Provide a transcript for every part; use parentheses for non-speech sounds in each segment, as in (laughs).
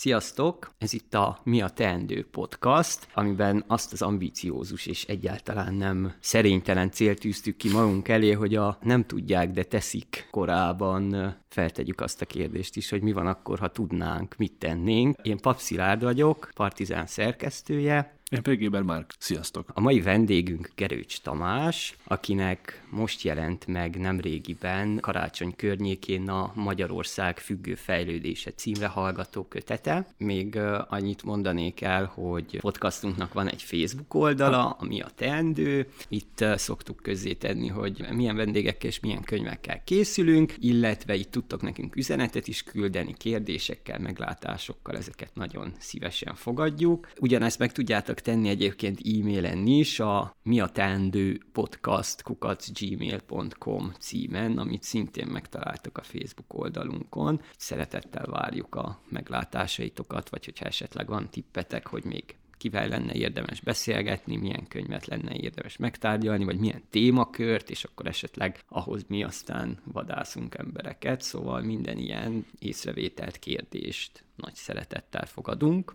Sziasztok! Ez itt a Mi a Teendő podcast, amiben azt az ambíciózus és egyáltalán nem szerénytelen célt tűztük ki magunk elé, hogy a nem tudják, de teszik korában feltegyük azt a kérdést is, hogy mi van akkor, ha tudnánk, mit tennénk. Én Papszilárd vagyok, Partizán szerkesztője, én pedig Éber Márk. Sziasztok! A mai vendégünk Gerőcs Tamás, akinek most jelent meg nemrégiben karácsony környékén a Magyarország függő fejlődése címre hallgató kötete. Még annyit mondanék el, hogy podcastunknak van egy Facebook oldala, ami a teendő. Itt szoktuk tenni, hogy milyen vendégekkel és milyen könyvekkel készülünk, illetve itt tudtok nekünk üzenetet is küldeni, kérdésekkel, meglátásokkal, ezeket nagyon szívesen fogadjuk. Ugyanezt meg tudjátok tenni egyébként e-mailen is a mi a teendő podcast gmail.com címen, amit szintén megtaláltok a Facebook oldalunkon. Szeretettel várjuk a meglátásaitokat, vagy hogyha esetleg van tippetek, hogy még kivel lenne érdemes beszélgetni, milyen könyvet lenne érdemes megtárgyalni, vagy milyen témakört, és akkor esetleg ahhoz mi aztán vadászunk embereket, szóval minden ilyen észrevételt, kérdést nagy szeretettel fogadunk.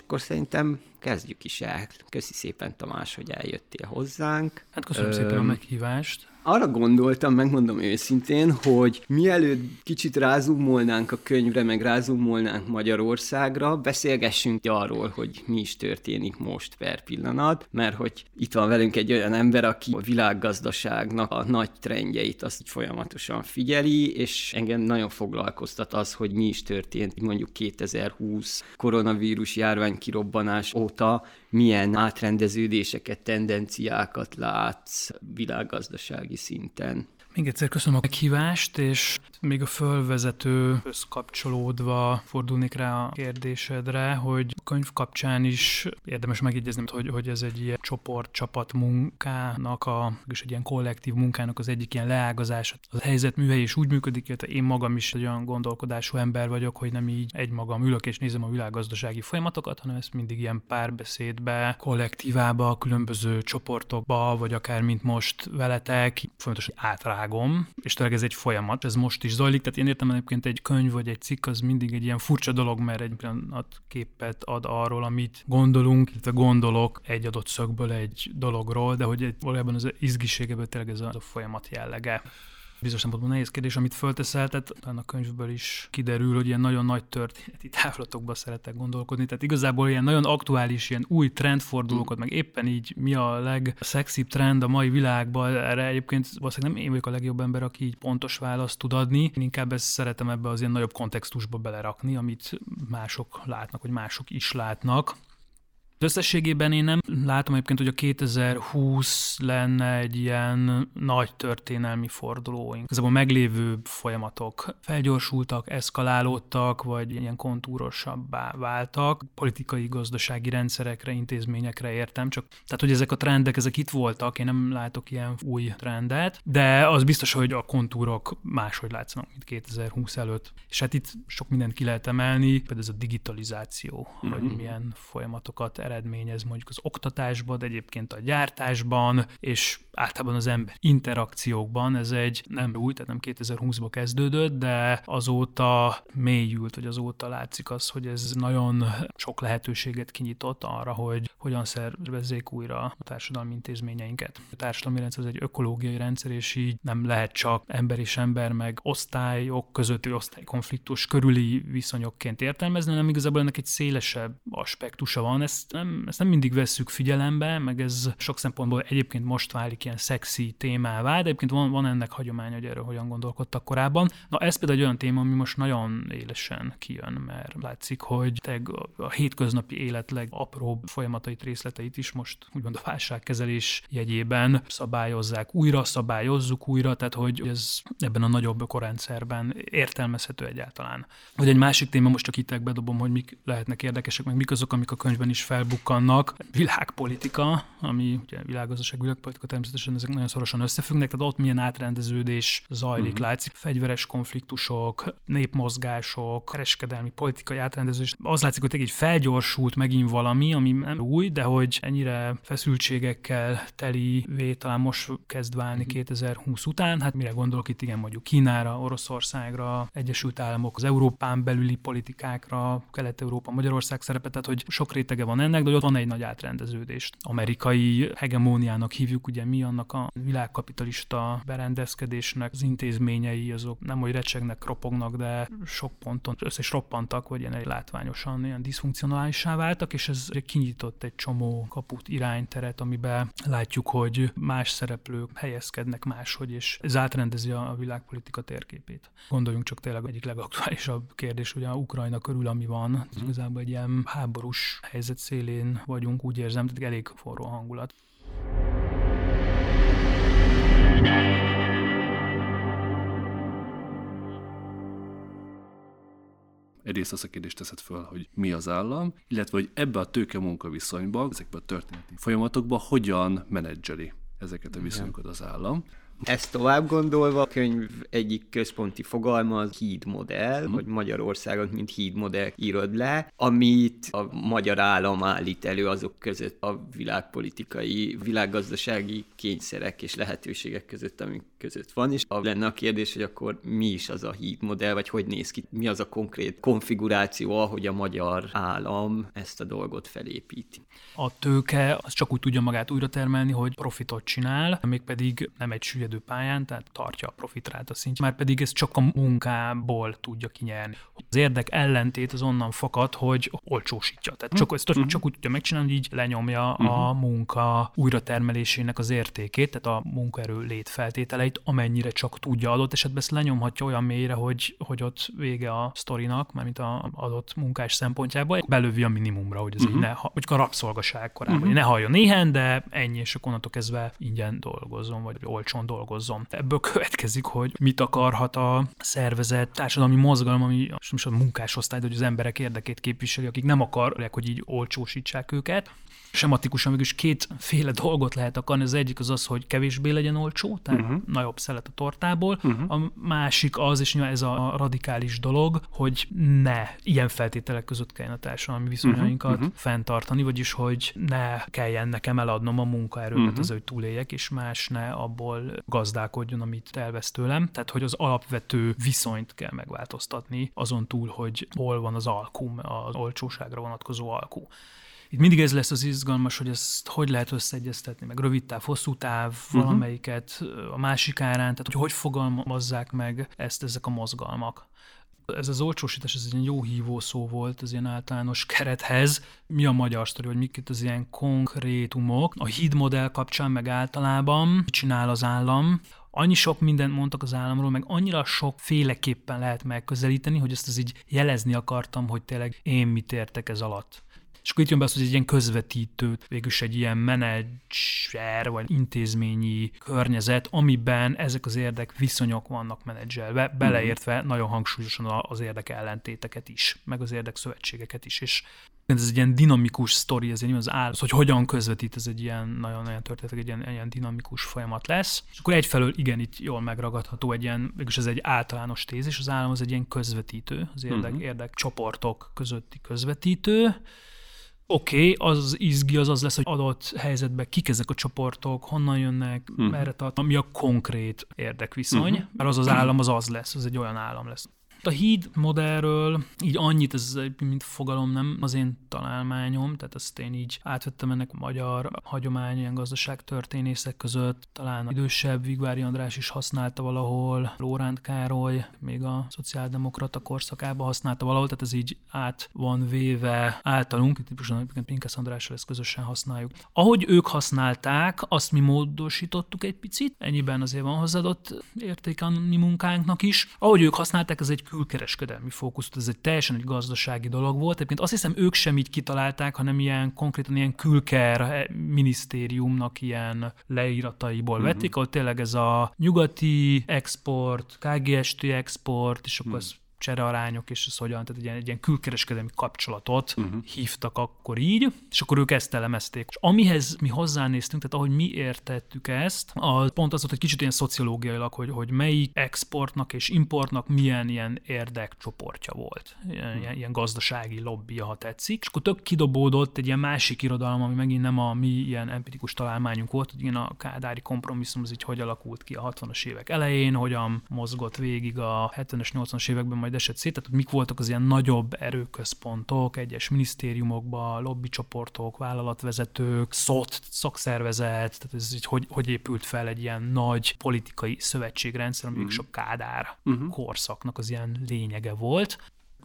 Akkor szerintem kezdjük is el. Köszi szépen Tamás, hogy eljöttél hozzánk. Hát köszönöm Ö, szépen a meghívást arra gondoltam, megmondom őszintén, hogy mielőtt kicsit rázumolnánk a könyvre, meg rázumolnánk Magyarországra, beszélgessünk arról, hogy mi is történik most per pillanat, mert hogy itt van velünk egy olyan ember, aki a világgazdaságnak a nagy trendjeit azt így folyamatosan figyeli, és engem nagyon foglalkoztat az, hogy mi is történt mondjuk 2020 koronavírus járvány kirobbanás óta, milyen átrendeződéseket, tendenciákat látsz világgazdasági szinten. Még egyszer köszönöm a meghívást, és még a fölvezető kapcsolódva fordulnék rá a kérdésedre, hogy a könyv kapcsán is érdemes megjegyezni, hogy, hogy ez egy ilyen csoport, csapat munkának, a, és egy ilyen kollektív munkának az egyik ilyen leágazása. A helyzet műhely is úgy működik, illetve én magam is egy olyan gondolkodású ember vagyok, hogy nem így egymagam ülök és nézem a világgazdasági folyamatokat, hanem ezt mindig ilyen párbeszédbe, kollektívába, különböző csoportokba, vagy akár mint most veletek, fontos, hogy átrágom, és tényleg ez egy folyamat, ez most is zajlik, tehát én értem egyébként egy könyv vagy egy cikk az mindig egy ilyen furcsa dolog, mert egy pillanat képet ad arról, amit gondolunk, illetve gondolok egy adott szögből egy dologról, de hogy valójában az izgiségeből tényleg ez a folyamat jellege bizonyos szempontból nehéz kérdés, amit fölteszel, tehát a könyvből is kiderül, hogy ilyen nagyon nagy történeti (laughs) távlatokba szeretek gondolkodni, tehát igazából ilyen nagyon aktuális, ilyen új trendfordulókat, meg éppen így mi a legszexibb trend a mai világban, erre egyébként valószínűleg nem én vagyok a legjobb ember, aki így pontos választ tud adni, én inkább ezt szeretem ebbe az ilyen nagyobb kontextusba belerakni, amit mások látnak, vagy mások is látnak. Összességében én nem látom egyébként, hogy a 2020 lenne egy ilyen nagy történelmi fordulóink. a meglévő folyamatok felgyorsultak, eszkalálódtak, vagy ilyen kontúrosabbá váltak. Politikai, gazdasági rendszerekre, intézményekre értem, csak tehát, hogy ezek a trendek, ezek itt voltak, én nem látok ilyen új trendet, de az biztos, hogy a kontúrok máshogy látszanak, mint 2020 előtt. És hát itt sok mindent ki lehet emelni, például ez a digitalizáció, mm-hmm. hogy mhm. milyen folyamatokat eredményez mondjuk az oktatásban, de egyébként a gyártásban, és általában az ember interakciókban. Ez egy nem új, tehát nem 2020-ban kezdődött, de azóta mélyült, vagy azóta látszik az, hogy ez nagyon sok lehetőséget kinyitott arra, hogy hogyan szervezzék újra a társadalmi intézményeinket. A társadalmi rendszer az egy ökológiai rendszer, és így nem lehet csak ember és ember, meg osztályok közötti osztálykonfliktus körüli viszonyokként értelmezni, hanem igazából ennek egy szélesebb aspektusa van. Ezt nem, ezt nem mindig vesszük figyelembe, meg ez sok szempontból egyébként most válik ilyen szexi témává, de egyébként van, van ennek hagyománya, hogy erről hogyan gondolkodtak korábban. Na ez például egy olyan téma, ami most nagyon élesen kijön, mert látszik, hogy a hétköznapi élet legapróbb folyamatait, részleteit is most úgymond a válságkezelés jegyében szabályozzák újra, szabályozzuk újra, tehát hogy ez ebben a nagyobb ökorendszerben értelmezhető egyáltalán. Vagy egy másik téma, most csak itt bedobom, hogy mik lehetnek érdekesek, meg mik azok, amik a könyvben is fel felbukkannak. Világpolitika, ami ugye világgazdaság, világpolitika természetesen ezek nagyon szorosan összefüggnek, tehát ott milyen átrendeződés zajlik, uh-huh. látszik. Fegyveres konfliktusok, népmozgások, kereskedelmi, politikai átrendeződés. Az látszik, hogy egy felgyorsult megint valami, ami nem új, de hogy ennyire feszültségekkel teli vé, talán most kezd válni uh-huh. 2020 után. Hát mire gondolok itt, igen, mondjuk Kínára, Oroszországra, Egyesült Államok, az Európán belüli politikákra, Kelet-Európa, Magyarország szerepe, tehát hogy sok rétege van ennek, de ott van egy nagy átrendeződés. Amerikai hegemóniának hívjuk, ugye mi annak a világkapitalista berendezkedésnek az intézményei, azok nem hogy recsegnek, ropognak, de sok ponton össze is roppantak, vagy ilyen látványosan ilyen diszfunkcionálissá váltak, és ez kinyitott egy csomó kaput, irányteret, amiben látjuk, hogy más szereplők helyezkednek máshogy, és ez átrendezi a világpolitika térképét. Gondoljunk csak tényleg egyik legaktuálisabb kérdés, ugye a Ukrajna körül, ami van, mm. igazából egy ilyen háborús helyzet szélén vagyunk, úgy érzem, tehát elég forró hangulat. Egyrészt azt a kérdést teszed föl, hogy mi az állam, illetve hogy ebbe a tőke-munka viszonyba, ezekbe a történeti folyamatokba hogyan menedzseli ezeket a viszonyokat az állam. Ezt tovább gondolva, a könyv egyik központi fogalma az hídmodell, mm. hogy Magyarországot, mint hídmodell írod le, amit a magyar állam állít elő azok között a világpolitikai, világgazdasági kényszerek és lehetőségek között, amik között van, és ha lenne a kérdés, hogy akkor mi is az a hídmodell, vagy hogy néz ki, mi az a konkrét konfiguráció, ahogy a magyar állam ezt a dolgot felépíti. A tőke az csak úgy tudja magát újra termelni, hogy profitot csinál, mégpedig nem egy süllyedő pályán, tehát tartja a profitrát a szintje, már pedig ez csak a munkából tudja kinyerni. Az érdek ellentét az onnan fakad, hogy olcsósítja. Tehát csak, ezt uh-huh. csak úgy tudja megcsinálni, hogy így lenyomja a mhm. munka újratermelésének az értékét, tehát a munkaerő létfeltételeit, amennyire csak tudja adott esetben ezt lenyomhatja olyan mélyre, hogy, hogy ott vége a sztorinak, mint a adott munkás szempontjából, belövi a minimumra, hogy ez uh-huh. így ne, hogy a rabszolgaság korában, uh-huh. hogy ne halljon néhen, de ennyi, és akkor onnantól kezdve ingyen dolgozzon, vagy olcsón dolgozzon. Ebből következik, hogy mit akarhat a szervezet, társadalmi mozgalom, ami most a munkásosztály, de hogy az emberek érdekét képviseli, akik nem akarják, hogy így olcsósítsák őket, sematikusan mégis kétféle dolgot lehet akarni. Az egyik az az, hogy kevésbé legyen olcsó, tehát uh-huh. nagyobb szelet a tortából. Uh-huh. A másik az, és nyilván ez a radikális dolog, hogy ne ilyen feltételek között kelljen a társadalmi viszonyainkat uh-huh. fenntartani, vagyis hogy ne kelljen nekem eladnom a munkaerőmet uh-huh. az, hogy túléljek, és más ne abból gazdálkodjon, amit elvesz tőlem. Tehát, hogy az alapvető viszonyt kell megváltoztatni, azon túl, hogy hol van az alkum, az olcsóságra vonatkozó alkú. Itt mindig ez lesz az izgalmas, hogy ezt hogy lehet összeegyeztetni, meg rövid táv, hosszú táv, uh-huh. valamelyiket a másik árán, tehát hogy hogy fogalmazzák meg ezt ezek a mozgalmak. Ez az olcsósítás, ez egy jó hívó szó volt az ilyen általános kerethez. Mi a magyar sztori, hogy mik itt az ilyen konkrétumok? A híd modell kapcsán meg általában csinál az állam, annyi sok mindent mondtak az államról, meg annyira sok féleképpen lehet megközelíteni, hogy ezt az így jelezni akartam, hogy tényleg én mit értek ez alatt. És akkor itt jön be az, hogy egy ilyen közvetítő, végülis egy ilyen menedzser vagy intézményi környezet, amiben ezek az érdek viszonyok vannak menedzselve, beleértve mhm. nagyon hangsúlyosan az érdek ellentéteket is, meg az érdek szövetségeket is. És ez egy ilyen dinamikus sztori, ez egy az áll, hogy hogyan közvetít, ez egy ilyen nagyon-nagyon történet, egy ilyen, ilyen dinamikus folyamat lesz. És akkor egyfelől igen, itt jól megragadható egy ilyen, mégis ez egy általános tézis, az állam az egy ilyen közvetítő, az érdek, uh-huh. érdek csoportok közötti közvetítő, oké, okay, az izgi az az lesz, hogy adott helyzetben kik ezek a csoportok, honnan jönnek, uh-huh. merre tart, mi a konkrét érdekviszony, uh-huh. mert az az állam az az lesz, az egy olyan állam lesz. A híd modellről így annyit, ez mint fogalom nem az én találmányom, tehát ezt én így átvettem ennek a magyar hagyomány, ilyen gazdaságtörténészek között, talán idősebb Vigvári András is használta valahol, Lóránt Károly még a szociáldemokrata korszakában használta valahol, tehát ez így át van véve általunk, itt típusan Pinkesz Andrással ezt közösen használjuk. Ahogy ők használták, azt mi módosítottuk egy picit, ennyiben azért van hozzáadott érték a mi munkánknak is. Ahogy ők használták, ez egy külkereskedelmi fókuszt, ez egy teljesen egy gazdasági dolog volt. Egyébként azt hiszem ők sem így kitalálták, hanem ilyen konkrétan ilyen külker minisztériumnak ilyen leírataiból uh-huh. vették, ahol tényleg ez a nyugati export, KGST export, és akkor uh-huh. ez cserearányok, és ez hogyan, tehát egy ilyen, egy ilyen külkereskedelmi kapcsolatot uh-huh. hívtak akkor így, és akkor ők ezt elemezték. És amihez mi hozzánéztünk, tehát ahogy mi értettük ezt, az pont az volt, hogy kicsit ilyen szociológiailag, hogy, hogy melyik exportnak és importnak milyen ilyen érdekcsoportja volt, ilyen, uh-huh. ilyen, ilyen gazdasági lobbija, ha tetszik. És akkor tök kidobódott egy ilyen másik irodalom, ami megint nem a mi ilyen empirikus találmányunk volt, hogy igen, a kádári kompromisszum az így hogy alakult ki a 60-as évek elején, hogyan mozgott végig a 70-es, 80-as években, majd esett szét, tehát mik voltak az ilyen nagyobb erőközpontok, egyes minisztériumokban, lobbycsoportok, vállalatvezetők, SZOT, szakszervezet, tehát ez így hogy, hogy épült fel egy ilyen nagy politikai szövetségrendszer, ami uh-huh. a Kádár uh-huh. korszaknak az ilyen lényege volt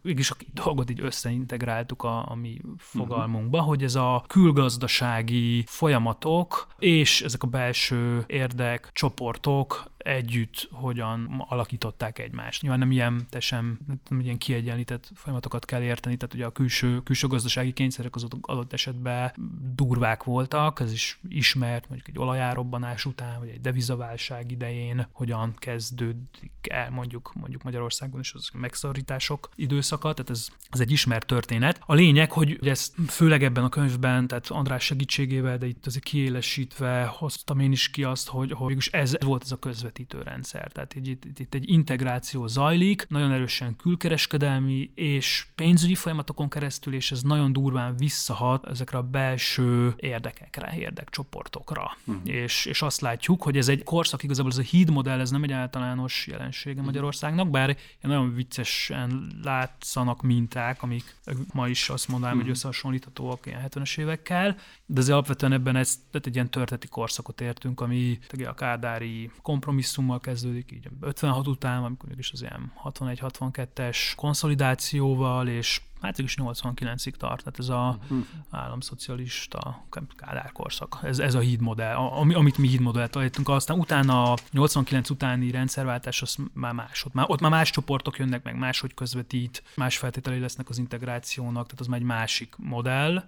mégis a dolgot így összeintegráltuk a, a mi fogalmunkba, uh-huh. hogy ez a külgazdasági folyamatok és ezek a belső érdek, csoportok együtt hogyan alakították egymást. Nyilván nem ilyen, te sem, nem ilyen kiegyenlített folyamatokat kell érteni, tehát ugye a külső, külső gazdasági kényszerek az adott esetben durvák voltak, ez is ismert, mondjuk egy olajárobbanás után, vagy egy devizaválság idején, hogyan kezdődik el mondjuk, mondjuk Magyarországon is az megszorítások időszaka, tehát ez, ez egy ismert történet. A lényeg, hogy ezt főleg ebben a könyvben, tehát András segítségével, de itt azért kiélesítve hoztam én is ki azt, hogy, hogy ez volt ez a közvetítő közvetítő rendszer. Tehát itt, itt, itt egy integráció zajlik, nagyon erősen külkereskedelmi és pénzügyi folyamatokon keresztül, és ez nagyon durván visszahat ezekre a belső érdekekre, érdekcsoportokra. Uh-huh. És, és azt látjuk, hogy ez egy korszak, igazából ez a híd modell, ez nem egy általános jelensége uh-huh. Magyarországnak, bár nagyon viccesen látszanak minták, amik ma is azt mondanám, uh-huh. hogy összehasonlíthatóak ilyen 70-es évekkel, de azért alapvetően ebben ez, tehát egy ilyen történeti korszakot értünk, ami a kádári kompromisszum kompromisszummal kezdődik, így 56 után, amikor is az ilyen 61-62-es konszolidációval, és hát is 89-ig tart, tehát ez a hm. államszocialista kádárkorszak, ez, ez a hídmodell, ami, amit mi hídmodellt találtunk, aztán utána a 89 utáni rendszerváltás, az már más, ott már, ott már más csoportok jönnek meg, máshogy közvetít, más feltételei lesznek az integrációnak, tehát az már egy másik modell,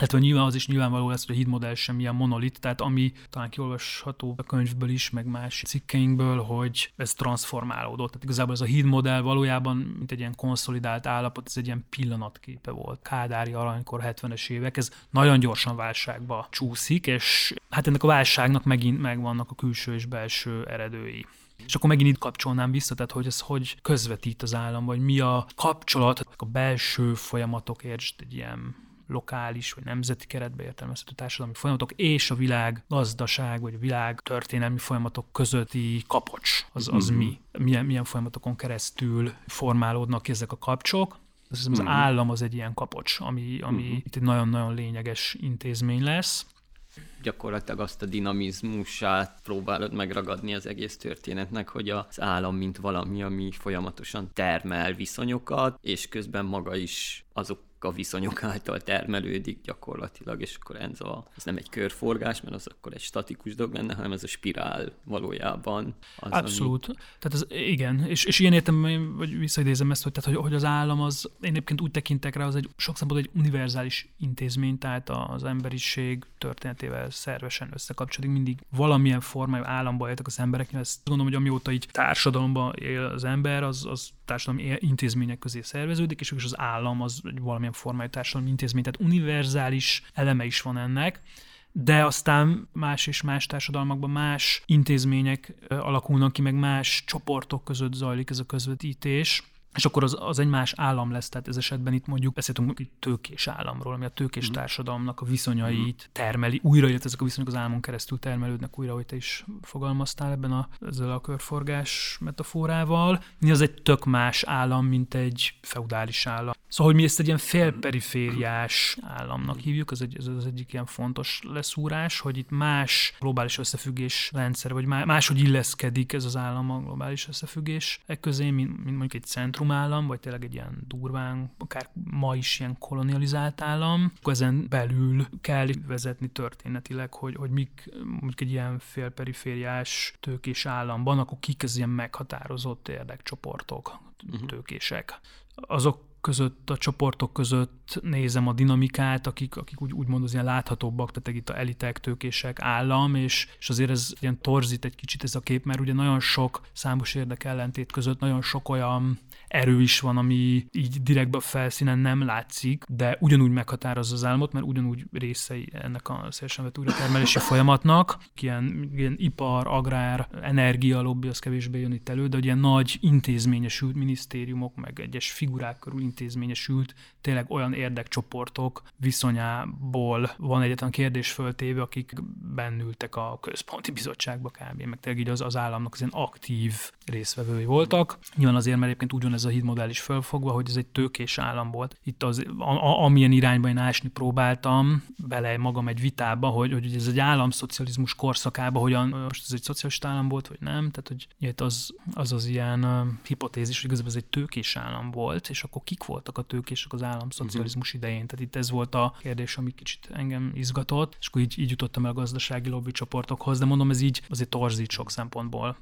Hát nyilván az is nyilvánvaló lesz, hogy a hídmodell sem ilyen monolit, tehát ami talán kiolvasható a könyvből is, meg más cikkeinkből, hogy ez transformálódott. Tehát igazából ez a hídmodell valójában, mint egy ilyen konszolidált állapot, ez egy ilyen pillanatképe volt. Kádári aranykor 70-es évek, ez nagyon gyorsan válságba csúszik, és hát ennek a válságnak megint megvannak a külső és belső eredői. És akkor megint itt kapcsolnám vissza, tehát hogy ez hogy közvetít az állam, vagy mi a kapcsolat, a belső folyamatok, értsd, egy ilyen lokális vagy nemzeti keretbe értelmezhető társadalmi folyamatok és a világ gazdaság vagy a világ történelmi folyamatok közötti kapocs, az, az mm-hmm. mi? Milyen, milyen folyamatokon keresztül formálódnak ezek a kapcsok. Az, az mm-hmm. állam az egy ilyen kapocs, ami, ami mm-hmm. itt egy nagyon-nagyon lényeges intézmény lesz gyakorlatilag azt a dinamizmusát próbálod megragadni az egész történetnek, hogy az állam, mint valami, ami folyamatosan termel viszonyokat, és közben maga is azok viszonyok által termelődik gyakorlatilag, és akkor ez, a, ez nem egy körforgás, mert az akkor egy statikus dolog lenne, hanem ez a spirál valójában. Az, Abszolút. Ami... Tehát ez, igen, és, és ilyen értem, vagy visszaidézem ezt, hogy, tehát, hogy, hogy az állam az, én egyébként úgy tekintek rá, az egy sok szempontból egy univerzális intézmény, tehát az emberiség történetével szervesen összekapcsolódik, mindig valamilyen formájú államba éltek az emberek, ezt gondolom, hogy amióta így társadalomban él az ember, az, az társadalmi intézmények közé szerveződik, és az állam az valamilyen formájú társadalmi intézmény, tehát univerzális eleme is van ennek, de aztán más és más társadalmakban más intézmények alakulnak ki, meg más csoportok között zajlik ez a közvetítés, és akkor az, az egy más állam lesz, tehát ez esetben itt mondjuk beszéltünk egy tőkés államról, ami a tőkés mm. társadalomnak a viszonyait mm. termeli, újra, illetve ezek a viszonyok az államon keresztül termelődnek újra, hogy te is fogalmaztál ebben a, ezzel a körforgás metaforával. Mi az egy tök más állam, mint egy feudális állam. Szóval, hogy mi ezt egy ilyen félperifériás államnak hívjuk, ez, egy, ez az egyik ilyen fontos leszúrás, hogy itt más globális összefüggés rendszer, vagy máshogy illeszkedik ez az állam a globális összefüggés e közé, mint, mint mondjuk egy centrum állam, vagy tényleg egy ilyen durván, akár ma is ilyen kolonializált állam, ezen belül kell vezetni történetileg, hogy, hogy mik mondjuk egy ilyen félperifériás tőkés államban, akkor kik az ilyen meghatározott érdekcsoportok, uh-huh. tőkések. Azok között, a csoportok között nézem a dinamikát, akik, akik úgy, úgymond az ilyen láthatóbbak, tehát itt a elitek, tőkések, állam, és, és azért ez ilyen torzít egy kicsit ez a kép, mert ugye nagyon sok számos érdek ellentét között nagyon sok olyan erő is van, ami így direktben a felszínen nem látszik, de ugyanúgy meghatározza az álmot, mert ugyanúgy részei ennek a szélesen vett újratermelési folyamatnak. Ilyen, ilyen ipar, agrár, energia lobby, az kevésbé jön itt elő, de ugye nagy intézményesült minisztériumok, meg egyes figurák körül intézményesült, tényleg olyan érdekcsoportok viszonyából van egyetlen kérdés föltéve, akik bennültek a központi bizottságba kb. meg tényleg így az, az államnak az ilyen aktív részvevői voltak. Nyilván azért, mert egyébként ugyanez ez a hídmodell is fölfogva, hogy ez egy tőkés állam volt. Itt az, a, a, amilyen irányba én ásni próbáltam, bele magam egy vitába, hogy, hogy ez egy államszocializmus korszakában, hogyan most ez egy szocialista állam volt, vagy nem, tehát hogy itt az az, az ilyen uh, hipotézis, hogy igazából ez egy tőkés állam volt, és akkor kik voltak a tőkések az államszocializmus uh-huh. idején. Tehát itt ez volt a kérdés, ami kicsit engem izgatott, és akkor így, így jutottam el a gazdasági lobby csoportokhoz, de mondom, ez így azért torzít sok szempontból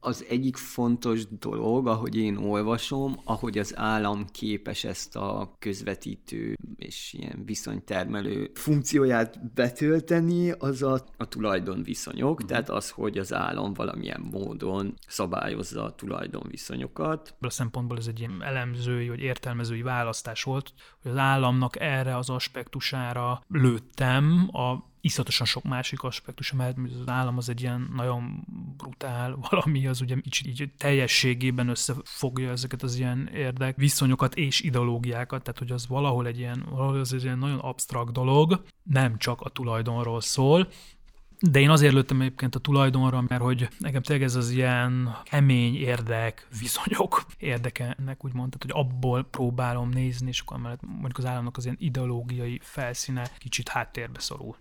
az egyik fontos dolog, ahogy én olvasom, ahogy az állam képes ezt a közvetítő és ilyen viszonytermelő funkcióját betölteni, az a, a tulajdonviszonyok, uh-huh. tehát az, hogy az állam valamilyen módon szabályozza a tulajdonviszonyokat. A szempontból ez egy ilyen elemzői vagy értelmezői választás volt, hogy az államnak erre az aspektusára lőttem a iszatosan sok másik aspektus, mert az állam az egy ilyen nagyon brutál (laughs) valami, az ugye így, így teljességében összefogja ezeket az ilyen érdek, viszonyokat és ideológiákat, tehát hogy az valahol egy ilyen, valahol az egy ilyen nagyon absztrakt dolog, nem csak a tulajdonról szól, de én azért lőttem egyébként a tulajdonra, mert hogy nekem tényleg ez az ilyen kemény érdek, viszonyok érdekelnek, úgymond, tehát hogy abból próbálom nézni, és akkor mellett mondjuk az államnak az ilyen ideológiai felszíne kicsit háttérbe szorul.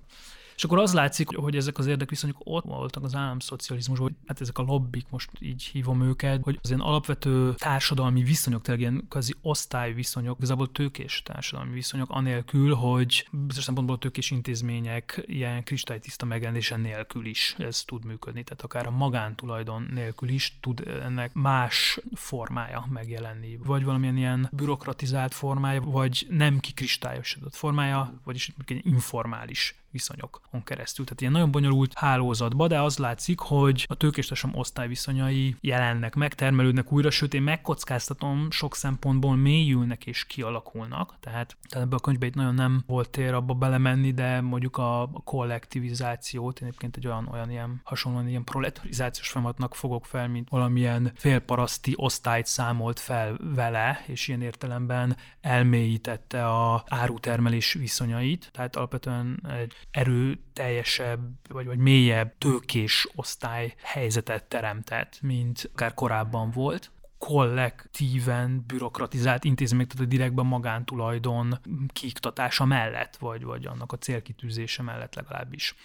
És akkor az látszik, hogy ezek az érdekviszonyok ott voltak az államszocializmusban, hát ezek a lobbik, most így hívom őket, hogy az ilyen alapvető társadalmi viszonyok, tehát ilyen kvázi osztályviszonyok, igazából tőkés társadalmi viszonyok, anélkül, hogy bizonyos szempontból a tőkés intézmények ilyen kristálytiszta megjelenése nélkül is ez tud működni. Tehát akár a magántulajdon nélkül is tud ennek más formája megjelenni. Vagy valamilyen ilyen bürokratizált formája, vagy nem kikristályosodott formája, vagyis informális viszonyokon keresztül. Tehát ilyen nagyon bonyolult hálózatba, de az látszik, hogy a tőkéstársam osztályviszonyai jelennek meg, termelődnek újra, sőt én megkockáztatom, sok szempontból mélyülnek és kialakulnak. Tehát, tehát ebbe a könyvbe itt nagyon nem volt tér abba belemenni, de mondjuk a, kollektivizációt, én egyébként egy olyan, olyan ilyen hasonlóan ilyen proletarizációs folyamatnak fogok fel, mint valamilyen félparaszti osztályt számolt fel vele, és ilyen értelemben elmélyítette a árutermelés viszonyait. Tehát alapvetően egy erőteljesebb, vagy, vagy mélyebb tőkés osztály helyzetet teremtett, mint akár korábban volt. Kollektíven bürokratizált intézmények, tehát direktben magántulajdon kiiktatása mellett, vagy, vagy annak a célkitűzése mellett legalábbis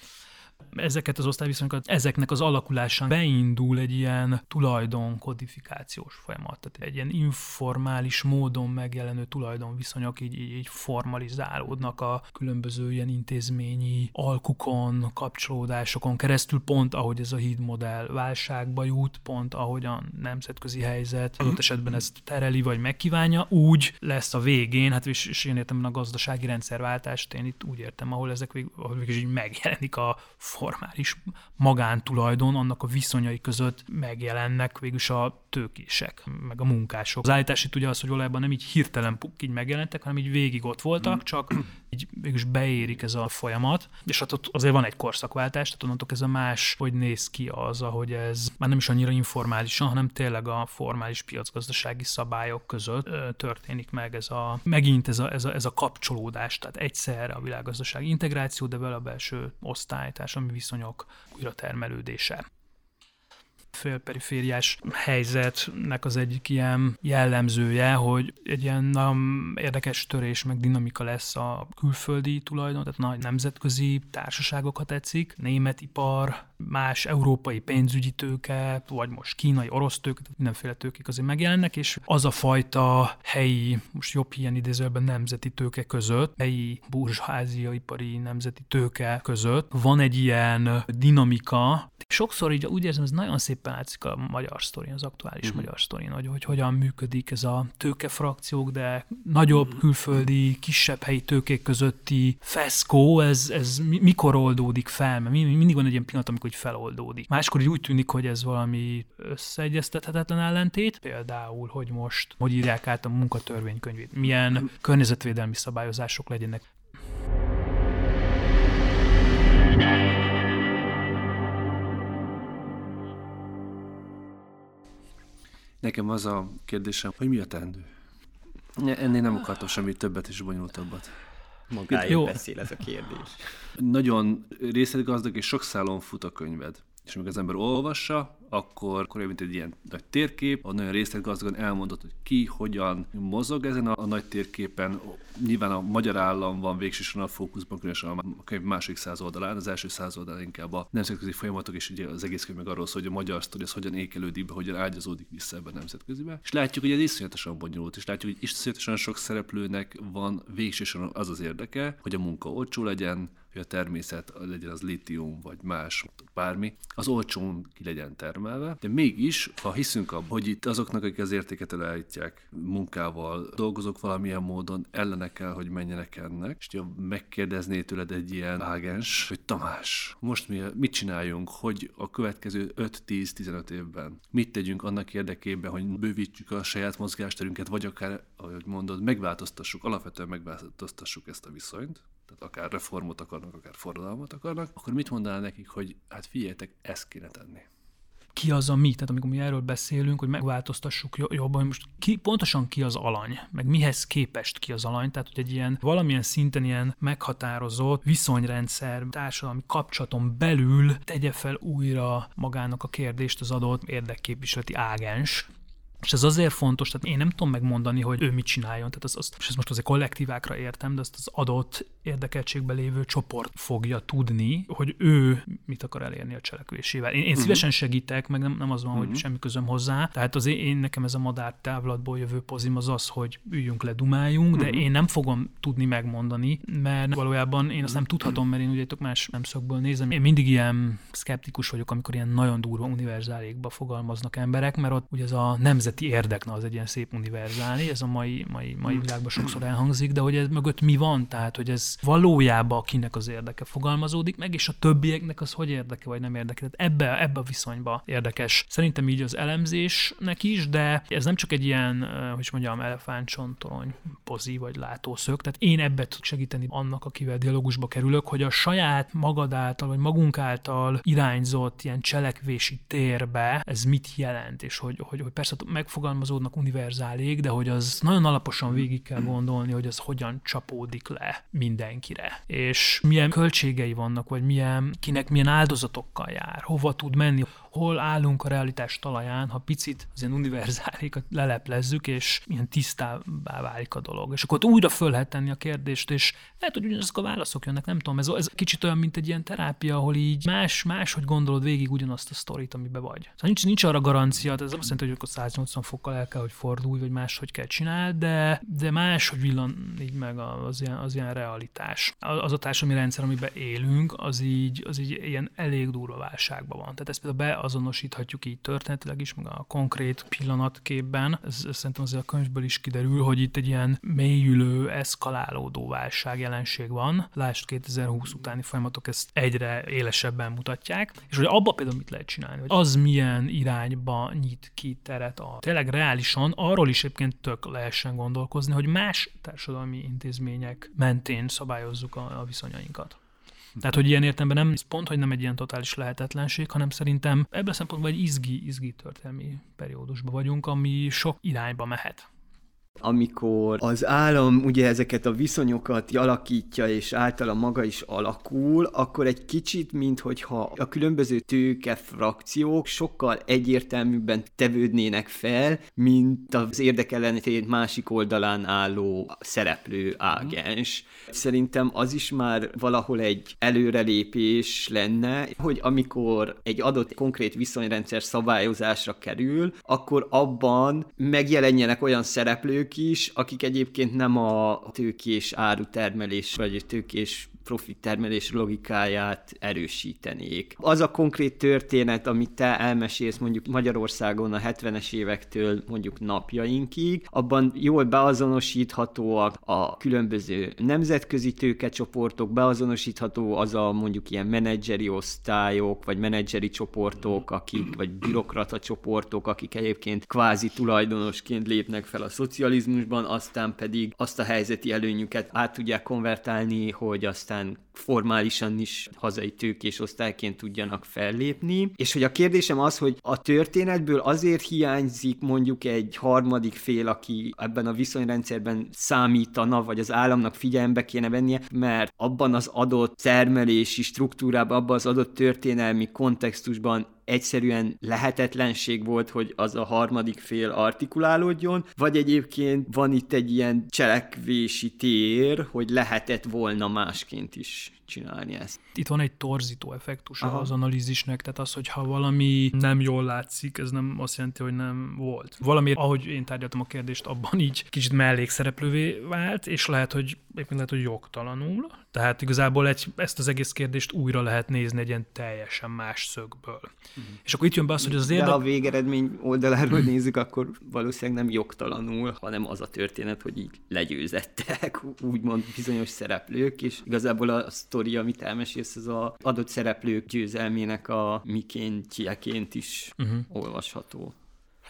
ezeket az osztályviszonyokat, ezeknek az alakulásán beindul egy ilyen tulajdonkodifikációs folyamat. Tehát egy ilyen informális módon megjelenő tulajdonviszonyok így, így, így formalizálódnak a különböző ilyen intézményi alkukon, kapcsolódásokon keresztül, pont ahogy ez a hídmodell válságba jut, pont ahogy a nemzetközi helyzet adott esetben ezt tereli vagy megkívánja, úgy lesz a végén, hát és, és én értem a gazdasági rendszerváltást, én itt úgy értem, ahol ezek végül, végül így megjelenik a formális magántulajdon, annak a viszonyai között megjelennek végülis a tőkések, meg a munkások. Az állítás itt ugye az, hogy valójában nem így hirtelen puk, így megjelentek, hanem így végig ott voltak, mm. csak így végülis beérik ez a folyamat, és hát ott azért van egy korszakváltás, tehát onnantól ez a más, hogy néz ki az, ahogy ez már nem is annyira informálisan, hanem tényleg a formális piacgazdasági szabályok között történik meg ez a, megint ez a, ez a, ez a kapcsolódás, tehát egyszerre a világgazdasági integráció, de vele a belső osztály, társadalmi viszonyok újra termelődése félperifériás helyzetnek az egyik ilyen jellemzője, hogy egy ilyen nagyon érdekes törés meg dinamika lesz a külföldi tulajdon, tehát nagy nemzetközi társaságokat tetszik, német ipar, más európai pénzügyi tőke, vagy most kínai, orosz tőke, mindenféle tőkék azért megjelennek, és az a fajta helyi, most jobb ilyen idézőben nemzeti tőke között, helyi burzsázia, ipari nemzeti tőke között van egy ilyen dinamika, sokszor így úgy érzem, ez nagyon szépen látszik a magyar sztorin, az aktuális uh-huh. magyar sztorin, hogy, hogy hogyan működik ez a tőkefrakciók, de nagyobb uh-huh. külföldi, kisebb helyi tőkék közötti feszkó, ez, ez mikor oldódik fel, mert mindig van egy ilyen pillanat, amikor így feloldódik. Máskor úgy tűnik, hogy ez valami összeegyeztethetetlen ellentét, például, hogy most hogy írják át a munkatörvénykönyvét, milyen környezetvédelmi szabályozások legyenek. Nekem az a kérdésem, hogy mi a teendő? Ennél nem akartam semmi többet és bonyolultabbat. Magáért beszél ez a kérdés. Nagyon részletgazdag és sok szálon fut a könyved. És amikor az ember olvassa, akkor, akkor mint egy ilyen nagy térkép, a nagyon részletgazdagon elmondott, hogy ki, hogyan mozog ezen a, a nagy térképen. Nyilván a magyar állam van végsősorban a fókuszban, különösen a könyv második száz oldalán, az első száz oldalán inkább a nemzetközi folyamatok, és ugye az egész könyv meg arról szól, hogy a magyar sztori az hogyan ékelődik be, hogyan ágyazódik vissza ebben a nemzetközibe. És látjuk, hogy ez iszonyatosan bonyolult, és látjuk, hogy iszonyatosan sok szereplőnek van végsősorban az az érdeke, hogy a munka olcsó legyen, hogy a természet legyen az litium vagy más, bármi, az olcsón ki legyen termelve, de mégis, ha hiszünk abban, hogy itt azoknak, akik az értéket elállítják munkával, dolgozók valamilyen módon ellene kell, hogy menjenek ennek, és ha megkérdezné tőled egy ilyen ágens, hogy Tamás, most mi, mit csináljunk, hogy a következő 5-10-15 évben mit tegyünk annak érdekében, hogy bővítsük a saját mozgásterünket, vagy akár, ahogy mondod, megváltoztassuk, alapvetően megváltoztassuk ezt a viszonyt, tehát akár reformot akarnak, akár forradalmat akarnak, akkor mit mondanál nekik, hogy hát figyeljetek, ezt kéne tenni? ki az a mi, tehát amikor mi erről beszélünk, hogy megváltoztassuk jobban, most ki, pontosan ki az alany, meg mihez képest ki az alany, tehát hogy egy ilyen valamilyen szinten ilyen meghatározott viszonyrendszer, társadalmi kapcsolaton belül tegye fel újra magának a kérdést az adott érdekképviseleti ágens, és ez azért fontos, tehát én nem tudom megmondani, hogy ő mit csináljon, tehát az, az, és ezt most azért kollektívákra értem, de azt az adott érdekeltségben lévő csoport fogja tudni, hogy ő mit akar elérni a cselekvésével. Én, én uh-huh. szívesen segítek, meg nem, nem az van, uh-huh. hogy mhm. semmi közöm hozzá. Tehát az én, én nekem ez a madár távlatból jövő pozim az az, hogy üljünk le, dumáljunk, uh-huh. de mhm. én nem fogom tudni megmondani, mert valójában én azt nem tudhatom, mert én ugye más szemszögből nézem. Én mindig ilyen szkeptikus vagyok, amikor ilyen nagyon durva univerzálékba fogalmaznak emberek, mert ott ugye ez a nemzet nemzeti érdek, na az egy ilyen szép univerzáli, ez a mai, mai, mai hmm. világban sokszor elhangzik, de hogy ez mögött mi van, tehát hogy ez valójában kinek az érdeke fogalmazódik meg, és a többieknek az hogy érdeke vagy nem érdeke. Tehát ebbe, ebbe a viszonyba érdekes. Szerintem így az elemzésnek is, de ez nem csak egy ilyen, hogy mondjam, elefántcsontorony pozi vagy látószög, tehát én ebbe tudok segíteni annak, akivel dialógusba kerülök, hogy a saját magad által, vagy magunk által irányzott ilyen cselekvési térbe ez mit jelent, és hogy, hogy, hogy persze megfogalmazódnak univerzálig, de hogy az nagyon alaposan végig kell gondolni, hogy az hogyan csapódik le mindenkire, és milyen költségei vannak, vagy milyen, kinek milyen áldozatokkal jár, hova tud menni, hol állunk a realitás talaján, ha picit az ilyen univerzálikat leleplezzük, és ilyen tisztábbá válik a dolog. És akkor ott újra föl lehet tenni a kérdést, és lehet, hogy ugyanazok a válaszok jönnek, nem tudom, ez, ez kicsit olyan, mint egy ilyen terápia, ahol így más, más, hogy gondolod végig ugyanazt a sztorit, amibe vagy. Szóval nincs, nincs arra garancia, ez azt jelenti, hogy akkor 180 fokkal el kell, hogy fordulj, vagy máshogy kell csinálni, de, de más, hogy villan így meg az ilyen, az ilyen realitás. Az a társadalmi rendszer, amiben élünk, az így, az így ilyen elég durva válságban van. Tehát ezt például beazonosíthatjuk így történetileg is, meg a konkrét pillanatképben. Ez, ez szerintem azért a könyvből is kiderül, hogy itt egy ilyen mélyülő, eszkalálódó válság jelenség van. Lásd 2020 utáni folyamatok ezt egyre élesebben mutatják. És hogy abba például mit lehet csinálni, hogy az milyen irányba nyit ki teret tényleg reálisan, arról is egyébként tök lehessen gondolkozni, hogy más társadalmi intézmények mentén szabályozzuk a, a viszonyainkat. Tehát, hogy ilyen értelemben nem pont, hogy nem egy ilyen totális lehetetlenség, hanem szerintem ebben a szempontból egy izgi, izgi történelmi periódusban vagyunk, ami sok irányba mehet. Amikor az állam ugye ezeket a viszonyokat alakítja, és általa maga is alakul, akkor egy kicsit, minthogyha a különböző tőke frakciók sokkal egyértelműbben tevődnének fel, mint az érdekellenetét másik oldalán álló szereplő ágens. Szerintem az is már valahol egy előrelépés lenne, hogy amikor egy adott konkrét viszonyrendszer szabályozásra kerül, akkor abban megjelenjenek olyan szereplők, szereplők is, akik egyébként nem a tőkés árutermelés vagy tőkés profit termelés logikáját erősítenék. Az a konkrét történet, amit te elmesélsz mondjuk Magyarországon a 70-es évektől mondjuk napjainkig, abban jól beazonosíthatóak a különböző nemzetközi tőkecsoportok, beazonosítható az a mondjuk ilyen menedzseri osztályok, vagy menedzseri csoportok, akik, vagy bürokrata csoportok, akik egyébként kvázi tulajdonosként lépnek fel a szocializmusban, aztán pedig azt a helyzeti előnyüket át tudják konvertálni, hogy aztán aztán formálisan is hazai tőkés osztályként tudjanak fellépni. És hogy a kérdésem az, hogy a történetből azért hiányzik mondjuk egy harmadik fél, aki ebben a viszonyrendszerben számítana, vagy az államnak figyelembe kéne vennie, mert abban az adott termelési struktúrában, abban az adott történelmi kontextusban egyszerűen lehetetlenség volt, hogy az a harmadik fél artikulálódjon, vagy egyébként van itt egy ilyen cselekvési tér, hogy lehetett volna másként is question. Csinálni ezt. Itt van egy torzító effektus Aha. az analízisnek, tehát az, hogy ha valami nem jól látszik, ez nem azt jelenti, hogy nem volt. Valami, ahogy én tárgyaltam a kérdést, abban így kicsit mellékszereplővé vált, és lehet, hogy éppen lehet, hogy jogtalanul. Tehát igazából egy, ezt az egész kérdést újra lehet nézni egy ilyen teljesen más szögből. Uh-huh. És akkor itt jön be az, hogy az érdek... De ha a végeredmény oldaláról nézzük, akkor valószínűleg nem jogtalanul, hanem az a történet, hogy így legyőzettek, úgymond bizonyos szereplők, és igazából a sztori, amit elmesélsz, az a adott szereplők győzelmének a mikéntjeként is uh-huh. olvasható.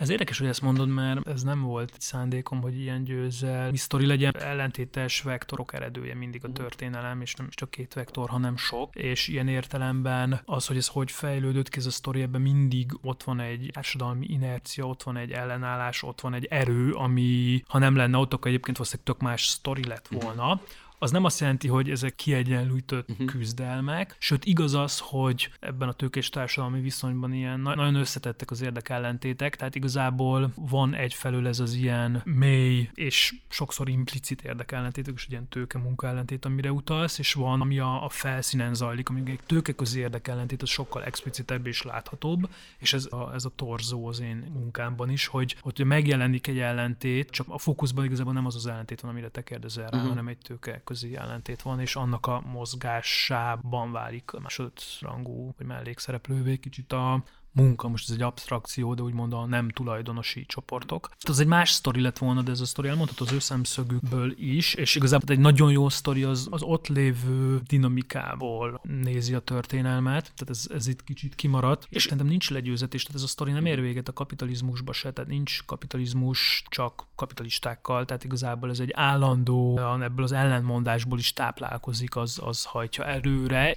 Ez érdekes, hogy ezt mondod, mert ez nem volt szándékom, hogy ilyen győzel. Mi sztori legyen ellentétes vektorok eredője mindig a történelem, és nem csak két vektor, hanem sok. És ilyen értelemben az, hogy ez hogy fejlődött ki ez a sztori, ebben mindig ott van egy társadalmi inercia, ott van egy ellenállás, ott van egy erő, ami ha nem lenne ott, akkor egyébként valószínűleg tök más sztori lett mhm. volna az nem azt jelenti, hogy ezek kiegyenlített uh-huh. küzdelmek, sőt igaz az, hogy ebben a tőkés társadalmi viszonyban ilyen nagyon összetettek az érdekellentétek, tehát igazából van egyfelől ez az ilyen mély és sokszor implicit érdekellentétek, és ilyen tőke munkellentét, amire utalsz, és van, ami a, a felszínen zajlik, ami egy tőkeközi érdekellentét, az sokkal explicitebb és láthatóbb, és ez a, ez a torzó az én munkámban is, hogy, hogy megjelenik egy ellentét, csak a fókuszban igazából nem az az ellentét van, amire te kérdezel rá, uh-huh. hanem egy tőke közi ellentét van, és annak a mozgásában válik másodrangú vagy mellékszereplővé kicsit a, munka, most ez egy abstrakció, de úgymond a nem tulajdonosi csoportok. Az egy más sztori lett volna, de ez a sztori elmondható az ő szemszögükből is, és igazából egy nagyon jó sztori az, az ott lévő dinamikából nézi a történelmet, tehát ez, ez itt kicsit kimaradt, és szerintem nincs legyőzetés, tehát ez a sztori nem ér véget a kapitalizmusba se, tehát nincs kapitalizmus csak kapitalistákkal, tehát igazából ez egy állandó, ebből az ellenmondásból is táplálkozik, az, az hajtja előre.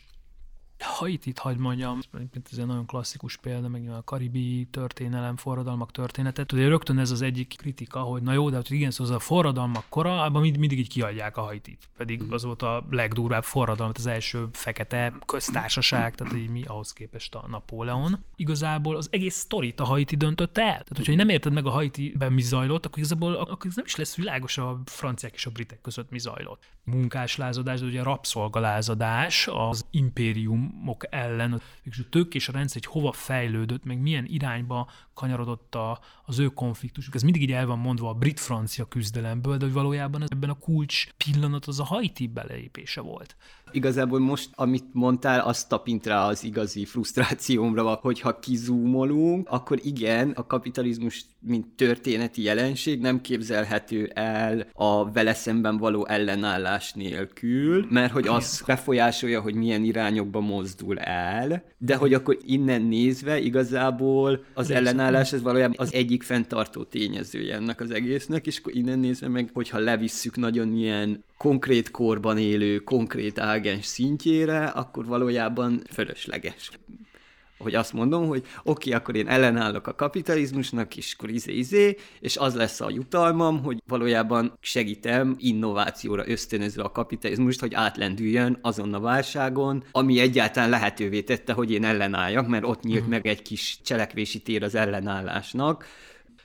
Haitit hagyd mondjam, mint ez egy nagyon klasszikus példa, meg a karibi történelem, forradalmak történetet. Ugye rögtön ez az egyik kritika, hogy na jó, de hát igen, szóval az a forradalmak kora, abban mind, mindig így kiadják a Haitit. Pedig mhm. az volt a legdurvább forradalom, az első fekete köztársaság, tehát így mi ahhoz képest a Napóleon. Igazából az egész sztorit a Haiti döntött el. Tehát, hogyha nem érted meg a Haitiben mi zajlott, akkor igazából akkor nem is lesz világos a franciák és a britek között mi zajlott. Munkáslázadás, de ugye a rabszolgalázadás az impérium államok ellen, és a tők és a rendszer hogy hova fejlődött, meg milyen irányba kanyarodott a, az ő konfliktusuk. Ez mindig így el van mondva a brit-francia küzdelemből, de hogy valójában ebben a kulcs pillanat az a Haiti belépése volt. Igazából most, amit mondtál, az tapint rá az igazi frusztrációmra, hogyha kizúmolunk, akkor igen, a kapitalizmus, mint történeti jelenség nem képzelhető el a vele szemben való ellenállás nélkül, mert hogy az befolyásolja, hogy milyen irányokba mozdul el, de hogy akkor innen nézve igazából az ellenállás ez valójában az egyik fenntartó tényezője ennek az egésznek, és akkor innen nézve meg, hogyha levisszük nagyon ilyen konkrét korban élő, konkrét ágens szintjére, akkor valójában fölösleges. Hogy azt mondom, hogy oké, okay, akkor én ellenállok a kapitalizmusnak, és akkor izé, izé, és az lesz a jutalmam, hogy valójában segítem innovációra ösztönözve a kapitalizmust, hogy átlendüljön azon a válságon, ami egyáltalán lehetővé tette, hogy én ellenálljak, mert ott nyílt mm. meg egy kis cselekvési tér az ellenállásnak.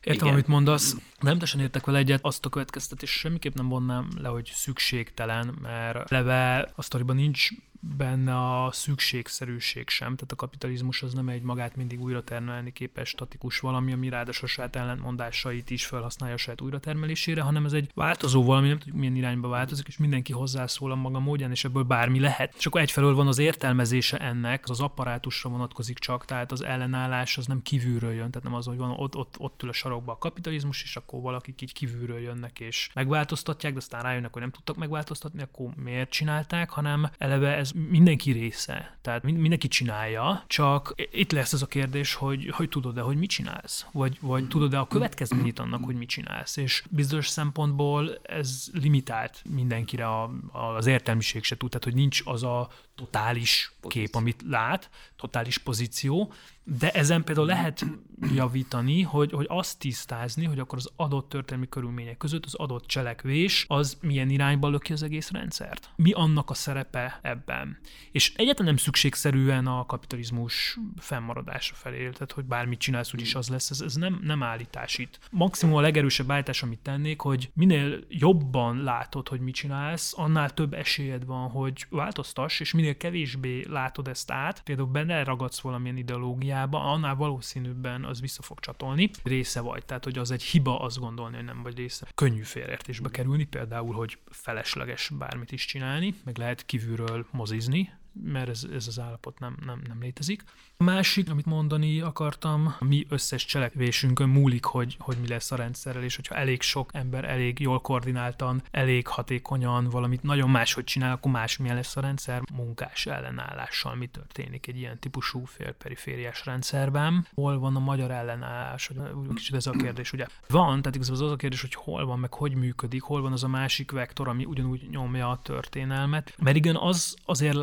Értem, Igen. amit mondasz. Nem teljesen értek vele egyet, azt a következtetés semmiképp nem vonnám le, hogy szükségtelen, mert leve a sztoriban nincs benne a szükségszerűség sem, tehát a kapitalizmus az nem egy magát mindig újra termelni képes statikus valami, ami ráadásul saját ellentmondásait is felhasználja a saját újratermelésére, hanem ez egy változó valami, nem tudjuk milyen irányba változik, és mindenki hozzászól a maga módján, és ebből bármi lehet. És akkor egyfelől van az értelmezése ennek, az, az apparátusra vonatkozik csak, tehát az ellenállás az nem kívülről jön, tehát nem az, hogy van ott, ott, ott ül a sarokba a kapitalizmus, és akkor valakik így kívülről jönnek és megváltoztatják, de aztán rájönnek, hogy nem tudtak megváltoztatni, akkor miért csinálták, hanem eleve ez ez mindenki része, tehát mindenki csinálja, csak itt lesz az a kérdés, hogy, hogy tudod-e, hogy mit csinálsz, vagy, vagy tudod-e a következményét annak, hogy mit csinálsz, és bizonyos szempontból ez limitált mindenkire a, a, az értelmiség se tud, tehát hogy nincs az a totális kép, amit lát, totális pozíció, de ezen például lehet javítani, hogy, hogy azt tisztázni, hogy akkor az adott történelmi körülmények között az adott cselekvés az milyen irányba löki az egész rendszert. Mi annak a szerepe ebben. És egyáltalán nem szükségszerűen a kapitalizmus fennmaradása felé, tehát hogy bármit csinálsz, úgyis az lesz, ez, ez nem, nem állítás itt. Maximum a legerősebb állítás, amit tennék, hogy minél jobban látod, hogy mit csinálsz, annál több esélyed van, hogy változtass, és minél kevésbé látod ezt át, például benne ragadsz valamilyen ideológiát, hiába, annál valószínűbben az vissza fog csatolni. Része vagy, tehát hogy az egy hiba azt gondolni, hogy nem vagy része. Könnyű félreértésbe kerülni, például, hogy felesleges bármit is csinálni, meg lehet kívülről mozizni, mert ez, ez az állapot nem, nem, nem létezik. A másik, amit mondani akartam, mi összes cselekvésünkön múlik, hogy, hogy mi lesz a rendszerrel, és hogyha elég sok ember elég jól koordináltan, elég hatékonyan valamit nagyon máshogy csinál, akkor másmilyen lesz a rendszer munkás ellenállással, mi történik egy ilyen típusú félperifériás rendszerben. Hol van a magyar ellenállás? Kicsit ez a kérdés, ugye? Van, tehát igazából az a kérdés, hogy hol van, meg hogy működik, hol van az a másik vektor, ami ugyanúgy nyomja a történelmet. Mert igen, az azért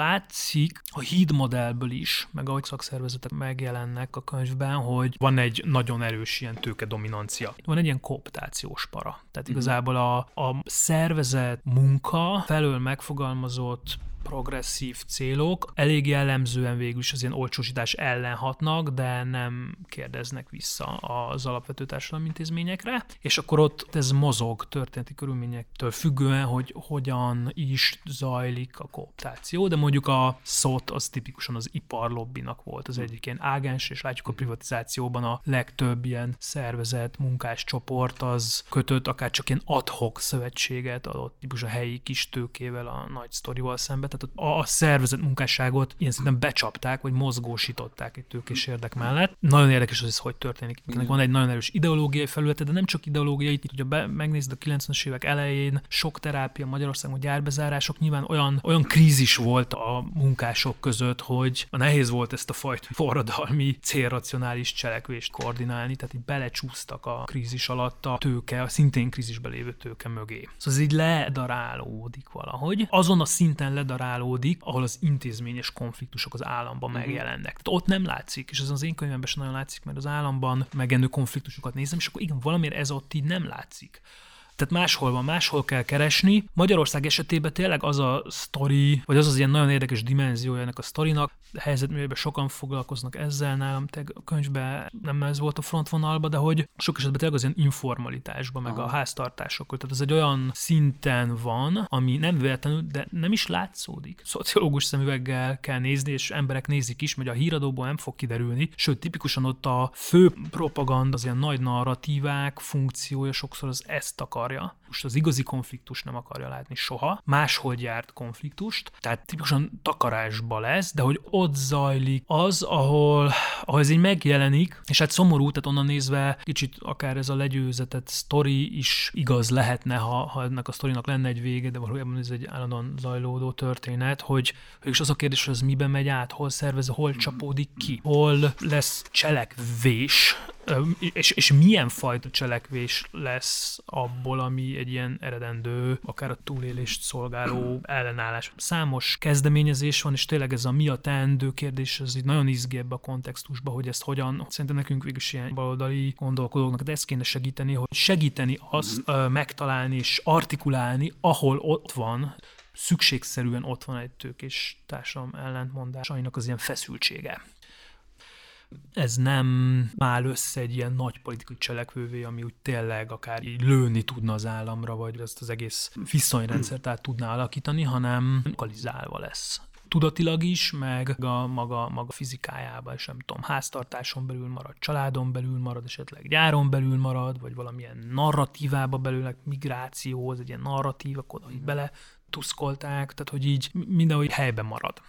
látszik a híd modellből is, meg ahogy szakszervezet szervezetek megjelennek a könyvben, hogy van egy nagyon erős ilyen tőke dominancia. Van egy ilyen kooptációs para. Tehát mhm. igazából a, a szervezet munka felől megfogalmazott progresszív célok. Elég jellemzően végül is az ilyen olcsósítás ellen hatnak, de nem kérdeznek vissza az alapvető társadalmi intézményekre, és akkor ott ez mozog történeti körülményektől függően, hogy hogyan is zajlik a kooptáció, de mondjuk a szót az tipikusan az iparlobbinak volt az egyik ilyen ágens, és látjuk a privatizációban a legtöbb ilyen szervezet, munkáscsoport az kötött akár csak ilyen adhok szövetséget adott típus a helyi kis tőkével, a nagy sztorival szemben, tehát a szervezet munkásságot ilyen szinten becsapták, vagy mozgósították egy tőkés érdek mellett. Nagyon érdekes, hogy ez hogy történik. Ennek van egy nagyon erős ideológiai felülete, de nem csak ideológiai, hogyha be, megnézed a 90-es évek elején, sok terápia Magyarországon, gyárbezárások, nyilván olyan, olyan krízis volt a munkások között, hogy nehéz volt ezt a fajta forradalmi, célracionális cselekvést koordinálni, tehát így belecsúsztak a krízis alatt a tőke, a szintén krízisbe lévő tőke mögé. Szóval ez így ledarálódik valahogy. Azon a szinten ledarálódik, generálódik, ahol az intézményes konfliktusok az államban uh-huh. megjelennek. Tehát ott nem látszik, és ez az én könyvemben sem nagyon látszik, mert az államban megjelenő konfliktusokat nézem, és akkor igen, valamiért ez ott így nem látszik. Tehát máshol van, máshol kell keresni. Magyarország esetében tényleg az a sztori, vagy az az ilyen nagyon érdekes dimenziója ennek a sztorinak, helyzetművében sokan foglalkoznak ezzel nálam, te a könyvben nem ez volt a frontvonalban, de hogy sok esetben tényleg az ilyen informalitásban, meg Aha. a háztartásokkal. Tehát ez egy olyan szinten van, ami nem véletlenül, de nem is látszódik. Szociológus szemüveggel kell nézni, és emberek nézik is, hogy a híradóból nem fog kiderülni. Sőt, tipikusan ott a fő propaganda, az ilyen nagy narratívák funkciója sokszor az ezt akar akarja, most az igazi konfliktus nem akarja látni soha, máshol járt konfliktust, tehát tipikusan takarásba lesz, de hogy ott zajlik az, ahol, ahol ez így megjelenik, és hát szomorú, tehát onnan nézve kicsit akár ez a legyőzetett sztori is igaz lehetne, ha, ha ennek a sztorinak lenne egy vége, de valójában ez egy állandóan zajlódó történet, hogy és az a kérdés, hogy ez miben megy át, hol szervez, hol csapódik ki, hol lesz cselekvés, és, és milyen fajta cselekvés lesz abból, ami egy ilyen eredendő, akár a túlélést szolgáló ellenállás. Számos kezdeményezés van, és tényleg ez a mi a teendő kérdés, ez így nagyon izgi ebbe a kontextusba, hogy ezt hogyan, szerintem nekünk végül is ilyen baloldali gondolkodóknak, de ezt kéne segíteni, hogy segíteni azt uh, megtalálni és artikulálni, ahol ott van, szükségszerűen ott van egy tőkés társadalom ellentmondásainak az ilyen feszültsége ez nem áll össze egy ilyen nagy politikai cselekvővé, ami úgy tényleg akár így lőni tudna az államra, vagy ezt az egész viszonyrendszert át tudná alakítani, hanem lokalizálva lesz tudatilag is, meg a maga, maga fizikájában, és nem tudom, háztartáson belül marad, családon belül marad, esetleg gyáron belül marad, vagy valamilyen narratívába belül, migráció, az egy ilyen narratíva, oda bele tuszkolták, tehát hogy így mindenhogy helyben marad.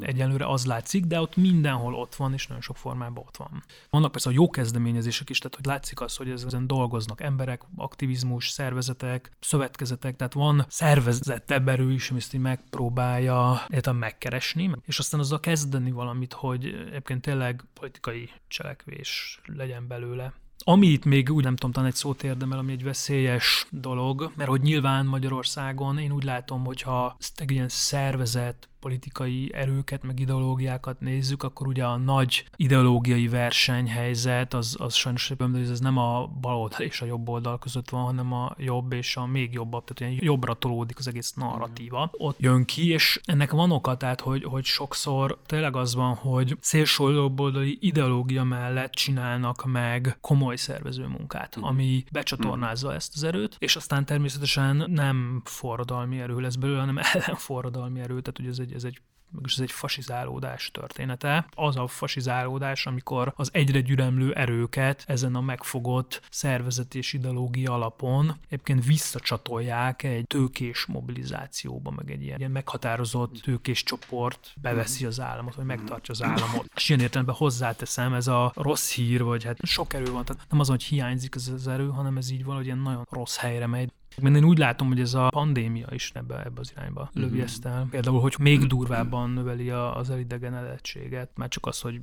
Egyelőre az látszik, de ott mindenhol ott van, és nagyon sok formában ott van. Vannak persze a jó kezdeményezések is, tehát hogy látszik az, hogy ezen dolgoznak emberek, aktivizmus, szervezetek, szövetkezetek, tehát van szervezettebb erő is, ami ezt így megpróbálja értem megkeresni, és aztán azzal kezdeni valamit, hogy egyébként tényleg politikai cselekvés legyen belőle. Ami itt még úgy nem tudom, talán egy szót érdemel, ami egy veszélyes dolog, mert hogy nyilván Magyarországon én úgy látom, hogyha egy ilyen szervezet, politikai erőket, meg ideológiákat nézzük, akkor ugye a nagy ideológiai versenyhelyzet az, az sajnos hogy ez nem a bal oldal és a jobb oldal között van, hanem a jobb és a még jobb, tehát ilyen jobbra tolódik az egész narratíva. Ott jön ki, és ennek van oka, tehát hogy, hogy sokszor tényleg az van, hogy szélső jobboldali ideológia mellett csinálnak meg komoly szervező munkát, mm. ami becsatornázza mm. ezt az erőt, és aztán természetesen nem forradalmi erő lesz belőle, hanem (laughs) ellenforradalmi erő, tehát hogy ez egy ez egy mégis ez egy fasizálódás története. Az a fasizálódás, amikor az egyre gyüremlő erőket ezen a megfogott szervezet és ideológia alapon egyébként visszacsatolják egy tőkés mobilizációba, meg egy ilyen, ilyen meghatározott tőkés csoport beveszi az államot, vagy megtartja az államot. És ilyen értelemben hozzáteszem, ez a rossz hír, vagy hát sok erő van, tehát nem az, hogy hiányzik ez az erő, hanem ez így valahogy ilyen nagyon rossz helyre megy. Mert én úgy látom, hogy ez a pandémia is ebbe, ebbe az irányba mhm. lövi ezt el. Például, hogy még durvábban növeli az elidegenedettséget, már csak az, hogy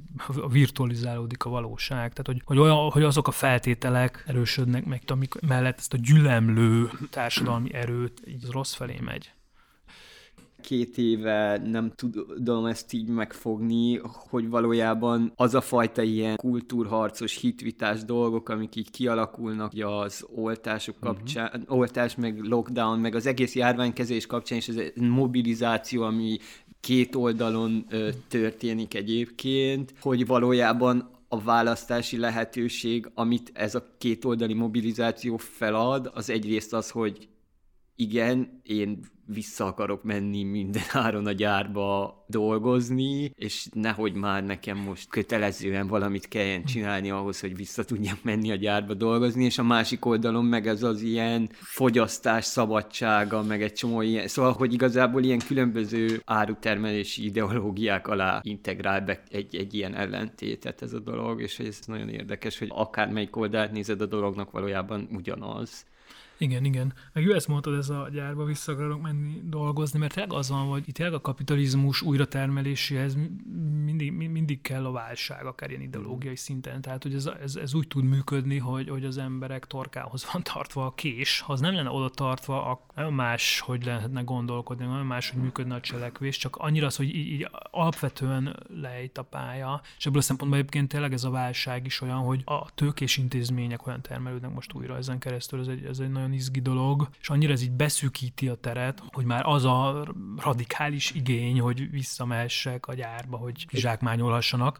virtualizálódik a valóság. Tehát, hogy, hogy, olyan, hogy azok a feltételek erősödnek meg, amik mellett ezt a gyülemlő társadalmi erőt így rossz felé megy két éve nem tudom ezt így megfogni, hogy valójában az a fajta ilyen kultúrharcos, hitvitás dolgok, amik így kialakulnak az oltások mhm. kapcsán, uh-huh. oltás, meg lockdown, meg az egész járványkezés kapcsán, és ez mobilizáció, ami két oldalon ö, történik egyébként, hogy valójában a választási lehetőség, amit ez a kétoldali mobilizáció felad, az egyrészt az, hogy igen, én vissza akarok menni minden áron a gyárba dolgozni, és nehogy már nekem most kötelezően valamit kelljen csinálni ahhoz, hogy vissza tudjak menni a gyárba dolgozni, és a másik oldalon meg ez az ilyen fogyasztás szabadsága, meg egy csomó ilyen, szóval, hogy igazából ilyen különböző árutermelési ideológiák alá integrál be egy, egy ilyen ellentétet ez a dolog, és ez nagyon érdekes, hogy akármelyik oldalt nézed a dolognak valójában ugyanaz. Igen, igen. Meg jó ezt mondtad, ez a gyárba vissza akarok menni dolgozni, mert tényleg az van, hogy itt a kapitalizmus újratermeléséhez mindig, mindig kell a válság, akár ilyen ideológiai szinten. Tehát, hogy ez, ez, ez úgy tud működni, hogy, hogy az emberek torkához van tartva a kés. Ha az nem lenne oda tartva, akkor nagyon más, hogy lehetne gondolkodni, nagyon más, hogy működne a cselekvés, csak annyira az, hogy így, így alapvetően lejt a pálya. És ebből a szempontból egyébként tényleg ez a válság is olyan, hogy a tőkés intézmények olyan termelődnek most újra ezen keresztül, ez egy, ez egy nagyon nagyon izgi dolog, és annyira ez így beszűkíti a teret, hogy már az a radikális igény, hogy visszamehessek a gyárba, hogy zsákmányolhassanak.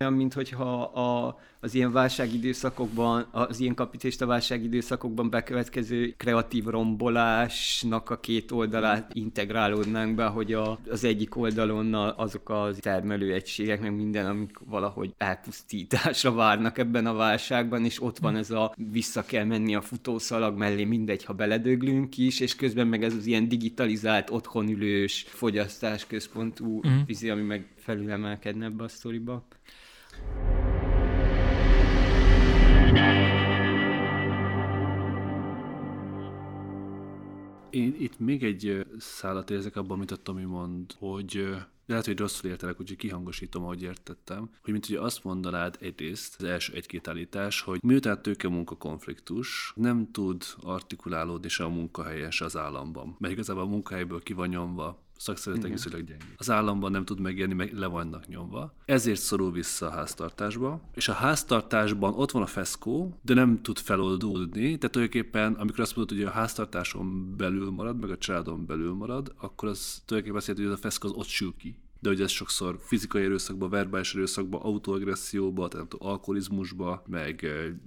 Olyan, mint hogyha a, az ilyen válságidőszakokban, az ilyen kapitalista válságidőszakokban bekövetkező kreatív rombolásnak a két oldalát integrálódnánk be, hogy a, az egyik oldalon azok az termelőegységek, meg minden, amik valahogy elpusztításra várnak ebben a válságban, és ott van ez a vissza kell menni a futószalag mellé, mindegy, ha beledöglünk is, és közben meg ez az ilyen digitalizált, otthonülős, fogyasztásközpontú mm. vizi, ami meg felülemelkedne ebbe a sztoriba. Én itt még egy szállat érzek abban, amit a Tomi mond, hogy lehet, hogy rosszul értelek, úgyhogy kihangosítom, ahogy értettem, hogy mint hogy azt mondanád egyrészt, az első egy-két állítás, hogy miután tőke munka konfliktus, nem tud artikulálódni se a munkahelyen, se az államban. Mert igazából a munkahelyből ki van nyomva, szakszervezetek viszonylag gyengé. Az államban nem tud megélni, meg le vannak nyomva. Ezért szorul vissza a háztartásba, és a háztartásban ott van a feszkó, de nem tud feloldódni. Tehát tulajdonképpen, amikor azt mondod, hogy a háztartáson belül marad, meg a családon belül marad, akkor az tulajdonképpen azt jelenti, hogy az a feszkó az ott sül ki de hogy ez sokszor fizikai erőszakba, verbális erőszakba, autoagresszióba, tehát alkoholizmusba, meg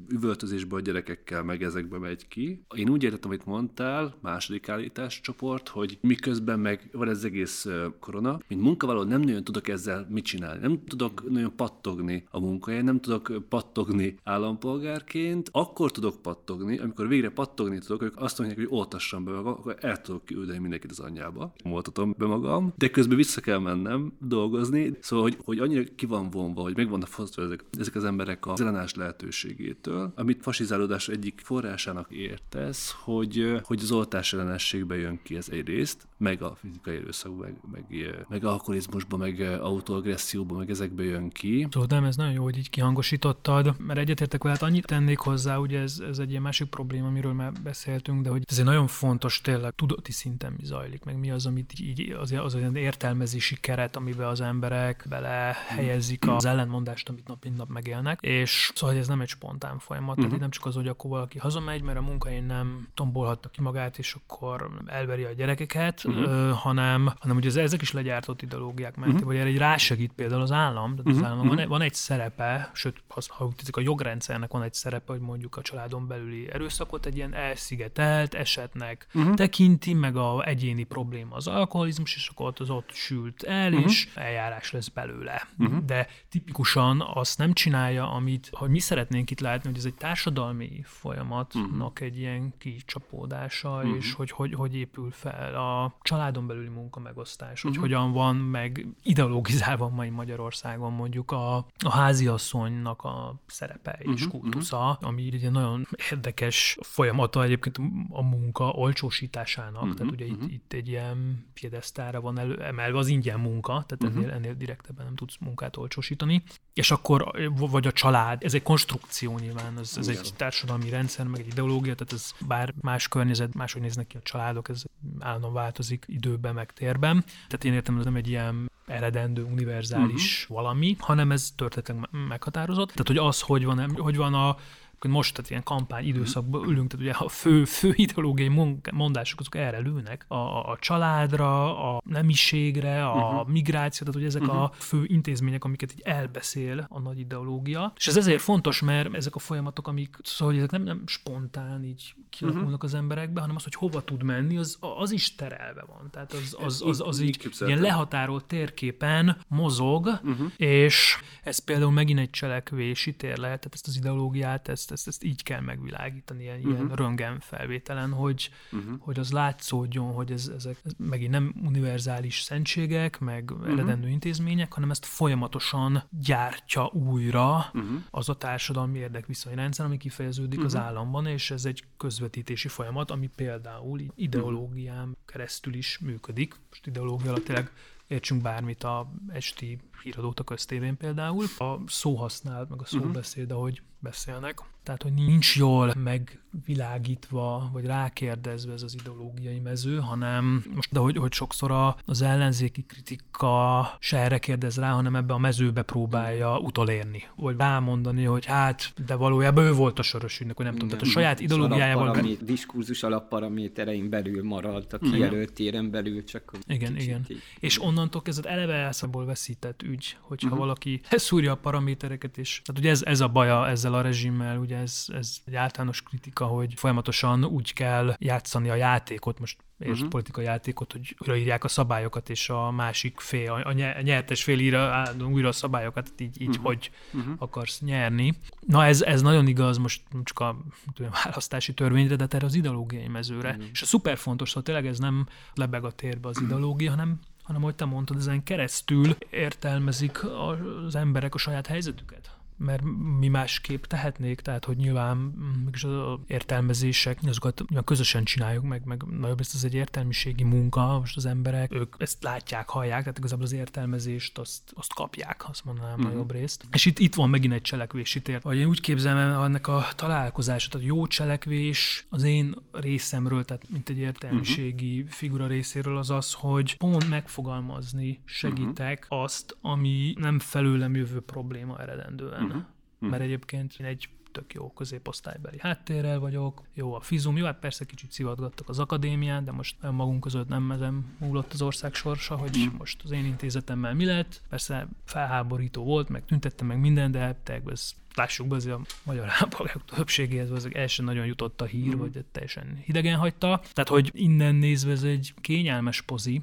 üvöltözésbe a gyerekekkel, meg ezekbe megy ki. Én úgy értettem, amit mondtál, második állítás csoport, hogy miközben meg van ez egész korona, mint munkavállaló nem nagyon tudok ezzel mit csinálni. Nem tudok nagyon pattogni a munkahelyen, nem tudok pattogni állampolgárként, akkor tudok pattogni, amikor végre pattogni tudok, hogy azt mondják, hogy oltassam be magam, akkor el tudok küldeni mindenkit az anyjába. Oltatom be magam, de közben vissza kell mennem, dolgozni. Szóval, hogy, hogy annyira ki van vonva, hogy meg vannak fosztva ezek, ezek az emberek a ellenállás lehetőségétől, amit fasizálódás egyik forrásának értesz, hogy, hogy az oltás ellenességbe jön ki ez egyrészt, meg a fizikai erőszak, meg, meg, meg alkoholizmusba, meg autoagresszióba, meg ezekbe jön ki. Szóval nem, ez nagyon jó, hogy így kihangosítottad, mert egyetértek veled, annyit tennék hozzá, ugye ez, ez egy ilyen másik probléma, amiről már beszéltünk, de hogy ez egy nagyon fontos tényleg tudati szinten mi zajlik, meg mi az, amit így az, az, az értelmezési keret, amiben az emberek bele helyezik az ellentmondást, amit nap mint nap megélnek, és szóval ez nem egy spontán folyamat, uh-huh. tehát nem csak az, hogy akkor valaki hazamegy, mert a munkahelyen nem tombolhatta ki magát, és akkor elveri a gyerekeket, uh-huh. ö, hanem, hanem ugye ezek is legyártott ideológiák mentén, uh-huh. vagy erre egy rásegít például az állam, tehát uh-huh. az állam van, egy, van egy szerepe, sőt, ha, ha úgy a jogrendszernek van egy szerepe, hogy mondjuk a családon belüli erőszakot egy ilyen elszigetelt esetnek uh-huh. tekinti, meg a egyéni probléma az alkoholizmus, és akkor ott az ott sült el, uh-huh. és eljárás lesz belőle. Uh-huh. De tipikusan azt nem csinálja, amit, hogy mi szeretnénk itt látni, hogy ez egy társadalmi folyamatnak uh-huh. egy ilyen kicsapódása, uh-huh. és hogy, hogy hogy épül fel a családon belüli munka megosztás, hogy uh-huh. hogyan van meg ideologizálva mai Magyarországon mondjuk a, a háziasszonynak a szerepe és uh-huh. kultusza, ami egy nagyon érdekes folyamata egyébként a munka olcsósításának, uh-huh. tehát ugye uh-huh. itt, itt egy ilyen piedesztára van elő, emelve az ingyen munka, tehát uh-huh. ennél, ennél direktebben nem tudsz munkát olcsósítani. És akkor, vagy a család, ez egy konstrukció nyilván, ez, ez egy társadalmi rendszer, meg egy ideológia, tehát ez bár más környezet, máshogy néznek ki a családok, ez állandóan változik időben, meg térben. Tehát én értem, ez nem egy ilyen eredendő, univerzális uh-huh. valami, hanem ez történetileg meghatározott. Tehát, hogy az, hogy van, hogy van a most tehát ilyen kampány időszakban ülünk, tehát ugye a fő, fő ideológiai mondások azok erre lőnek, a, a családra, a nemiségre, a uh-huh. migráció, tehát hogy ezek uh-huh. a fő intézmények, amiket így elbeszél a nagy ideológia. És ez ezért fontos, mert ezek a folyamatok, amik, szóval hogy ezek nem, nem spontán így kialakulnak uh-huh. az emberekbe, hanem az, hogy hova tud menni, az, az is terelve van. Tehát az, az, az, az, az így, így ilyen lehatárolt térképen mozog, uh-huh. és ez például megint egy cselekvési tér lehet, tehát ezt az ideológiát, ezt ezt, ezt, ezt így kell megvilágítani, ilyen, uh-huh. ilyen röntgen felvételen, hogy, uh-huh. hogy az látszódjon, hogy ez, ezek ez megint nem univerzális szentségek, meg uh-huh. eredendő intézmények, hanem ezt folyamatosan gyártja újra uh-huh. az a társadalmi érdekviszonyrendszer, ami kifejeződik uh-huh. az államban, és ez egy közvetítési folyamat, ami például ideológián keresztül is működik. Most ideológia alatt tényleg értsünk bármit a esti híradót a köztévén például. A szóhasználat, meg a szóbeszéd, ahogy beszélnek. Tehát, hogy nincs jól megvilágítva, vagy rákérdezve ez az ideológiai mező, hanem most, de hogy, hogy sokszor a, az ellenzéki kritika se erre kérdez rá, hanem ebbe a mezőbe próbálja utolérni. Vagy rámondani, hogy hát, de valójában ő volt a soros ügynök, hogy nem tudom, tehát a saját ideológiájával... Diskurzus alapparaméterein belül maradt, a kijelölt téren belül csak... Igen, igen. Így. És onnantól kezdve eleve elszából veszített ügy, hogyha uh-huh. valaki (laughs) szúrja a paramétereket, és tehát ugye ez, ez a baja ezzel a rezsimmel, ugye ez, ez egy általános kritika, hogy folyamatosan úgy kell játszani a játékot, most és uh-huh. politikai játékot, hogy újraírják a szabályokat, és a másik fél, a nyertes fél írja újra a szabályokat, így, így uh-huh. hogy uh-huh. akarsz nyerni. Na ez, ez nagyon igaz most csak a tudom, választási törvényre, de erre az ideológiai mezőre. Uh-huh. És a szuper fontos, szóval tényleg ez nem lebeg a térbe az ideológia, hanem hanem, ahogy te mondtad, ezen keresztül értelmezik az emberek a saját helyzetüket. Mert mi másképp tehetnék, tehát hogy nyilván mégis az értelmezések, azokat nyilván közösen csináljuk meg, meg nagyobb ez egy értelmiségi munka, most az emberek, ők ezt látják, hallják, tehát igazából az értelmezést azt, azt kapják, azt mondanám mm-hmm. nagyobb részt. És itt, itt van megint egy cselekvési tér. Vagy én úgy képzelem ennek a találkozását, tehát jó cselekvés az én részemről, tehát mint egy értelmiségi mm-hmm. figura részéről az az, hogy pont megfogalmazni segítek mm-hmm. azt, ami nem felőlem jövő probléma eredendően. Mm-hmm. Mert egyébként én egy tök jó középosztálybeli háttérrel vagyok, jó a fizum, jó, hát persze kicsit szivatgattak az akadémián, de most magunk között nem ezen múlott az ország sorsa, hogy mm. most az én intézetemmel mi lett. Persze felháborító volt, meg tüntettem meg minden, de hát ez lássuk be, azért a magyar (laughs) állampolgárok többségéhez az első nagyon jutott a hír, mm. vagy teljesen hidegen hagyta. Tehát, hogy innen nézve ez egy kényelmes pozi,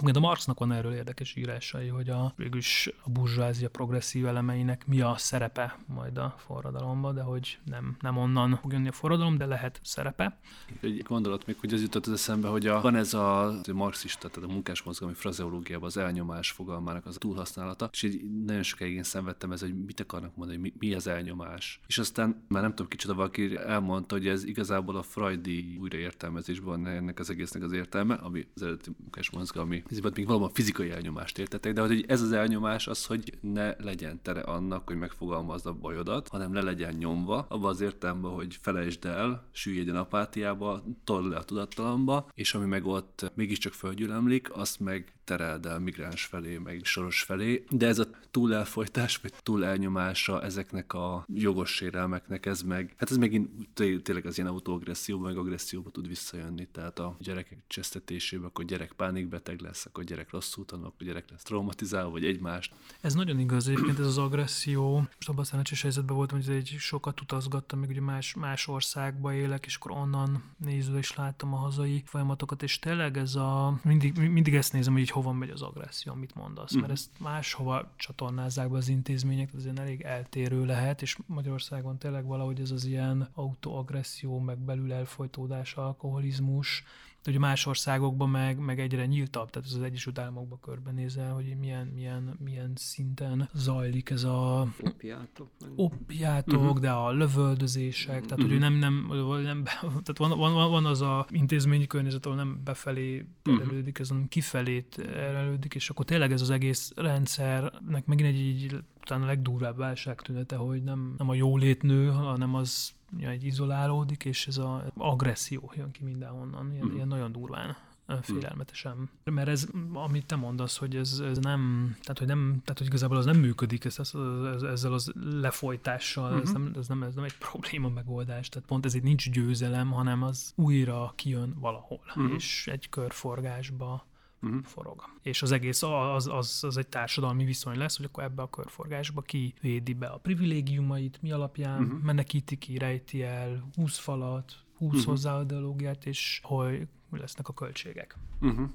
Ugye a Marxnak van erről érdekes írásai, hogy a, végülis a burzsázia progresszív elemeinek mi a szerepe majd a forradalomba, de hogy nem, nem onnan fog jönni a forradalom, de lehet szerepe. Egy gondolat még, hogy az jutott az eszembe, hogy a, van ez a, a marxista, tehát a munkásmozgalmi frazeológiában az elnyomás fogalmának az a túlhasználata, és így nagyon sokáig én szenvedtem ez, hogy mit akarnak mondani, mi, mi az elnyomás. És aztán már nem tudom, kicsit valaki elmondta, hogy ez igazából a freudi újraértelmezésben ennek az egésznek az értelme, ami az eredeti munkásmozgalmi ez még valóban fizikai elnyomást értetek, de hogy ez az elnyomás az, hogy ne legyen tere annak, hogy megfogalmazd a bajodat, hanem le legyen nyomva, abban az értelemben, hogy felejtsd el, süllyedjen apátiába, told le a tudattalamba, és ami meg ott mégiscsak földgyűlemlik, azt meg tereld el migráns felé, meg soros felé, de ez a túl elfolytás, vagy túl elnyomása ezeknek a jogos sérelmeknek, ez meg, hát ez megint tényleg az ilyen autoagresszióba, meg agresszióba tud visszajönni, tehát a gyerekek csesztetésébe, akkor gyerek pánikbeteg lesz, akkor gyerek rosszul tanul, akkor gyerek lesz traumatizálva, vagy egymást. Ez nagyon igaz, egyébként ez az agresszió, most abban a szerencsés helyzetben voltam, hogy egy sokat utazgattam, még ugye más, más országba élek, és akkor onnan nézve is láttam a hazai folyamatokat, és tényleg ez a, mindig, mindig ezt nézem, hogy hova megy az agresszió, amit mondasz, mert mhm. ezt máshova csatornázzák be az intézmények, ez azért elég eltérő lehet, és Magyarországon tényleg valahogy ez az ilyen autoagresszió, meg belül elfolytódás, alkoholizmus, de ugye más országokban meg, meg egyre nyíltabb, tehát az Egyesült Államokban körbenézel, hogy milyen, milyen, milyen szinten zajlik ez a... Opiátok. Opiátok, uh-huh. de a lövöldözések, uh-huh. tehát hogy nem, nem, nem (laughs) tehát van, van, van az a intézményi környezet, ahol nem befelé terelődik, ez hanem kifelé terelődik, és akkor tényleg ez az egész rendszernek megint egy így talán a legdurvább válságtünete, hogy nem, nem a jólét nő, hanem az egy izolálódik, és ez az agresszió jön ki mindenhonnan, ilyen, mm. ilyen nagyon durván félelmetesen. Mert ez, amit te mondasz, hogy ez, ez nem, tehát hogy nem, tehát hogy igazából az nem működik, ez, ez, ez, ezzel az lefolytással, uh-huh. ez, mhm. nem, ez, nem, ez nem egy probléma megoldás, tehát pont ez itt nincs győzelem, hanem az újra kijön valahol, uh-huh. és egy körforgásba uh-huh. forog. És az egész az, az, az egy társadalmi viszony lesz, hogy akkor ebbe a körforgásba ki védi be a privilégiumait, mi alapján uh-huh. menekíti ki, rejti el, húsz falat, húsz uh-huh. hozzá a ideológiát, és hogy mi lesznek a költségek. Uh-huh.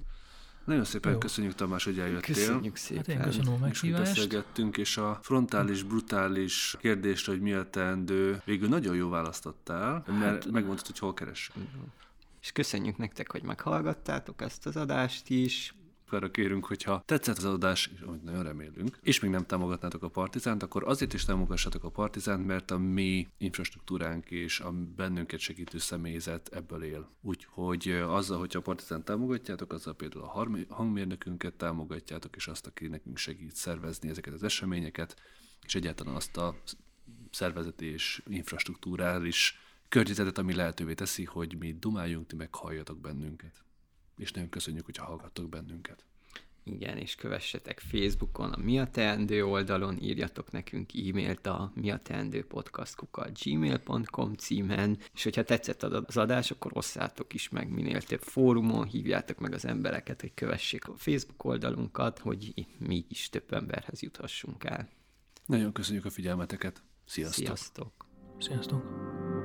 Nagyon szépen Jó. köszönjük Tamás, hogy eljöttél. Köszönjük szépen. Hát én köszönöm a meghívást. És beszélgettünk, és a frontális, brutális kérdésre, hogy mi a teendő, végül nagyon jó választottál, mert hát, megmondtad, hogy hol keres és köszönjük nektek, hogy meghallgattátok ezt az adást is. Arra kérünk, hogyha tetszett az adás, amit nagyon remélünk, és még nem támogatnátok a Partizánt, akkor azért is támogassatok a Partizánt, mert a mi infrastruktúránk és a bennünket segítő személyzet ebből él. Úgyhogy azzal, hogyha a Partizánt támogatjátok, azzal például a hangmérnökünket támogatjátok, és azt, aki nekünk segít szervezni ezeket az eseményeket, és egyáltalán azt a szervezeti és infrastruktúrális környezetet, ami lehetővé teszi, hogy mi dumáljunk, ti meghalljatok bennünket. És nagyon köszönjük, hogy hallgattok bennünket. Igen, és kövessetek Facebookon a Mi a Teendő oldalon, írjatok nekünk e-mailt a mi a teendő podcastkukat gmail.com címen, és hogyha tetszett az adás, akkor osszátok is meg minél több fórumon, hívjátok meg az embereket, hogy kövessék a Facebook oldalunkat, hogy mi is több emberhez juthassunk el. Nagyon köszönjük a figyelmeteket. Sziasztok! Sziasztok! Sziasztok!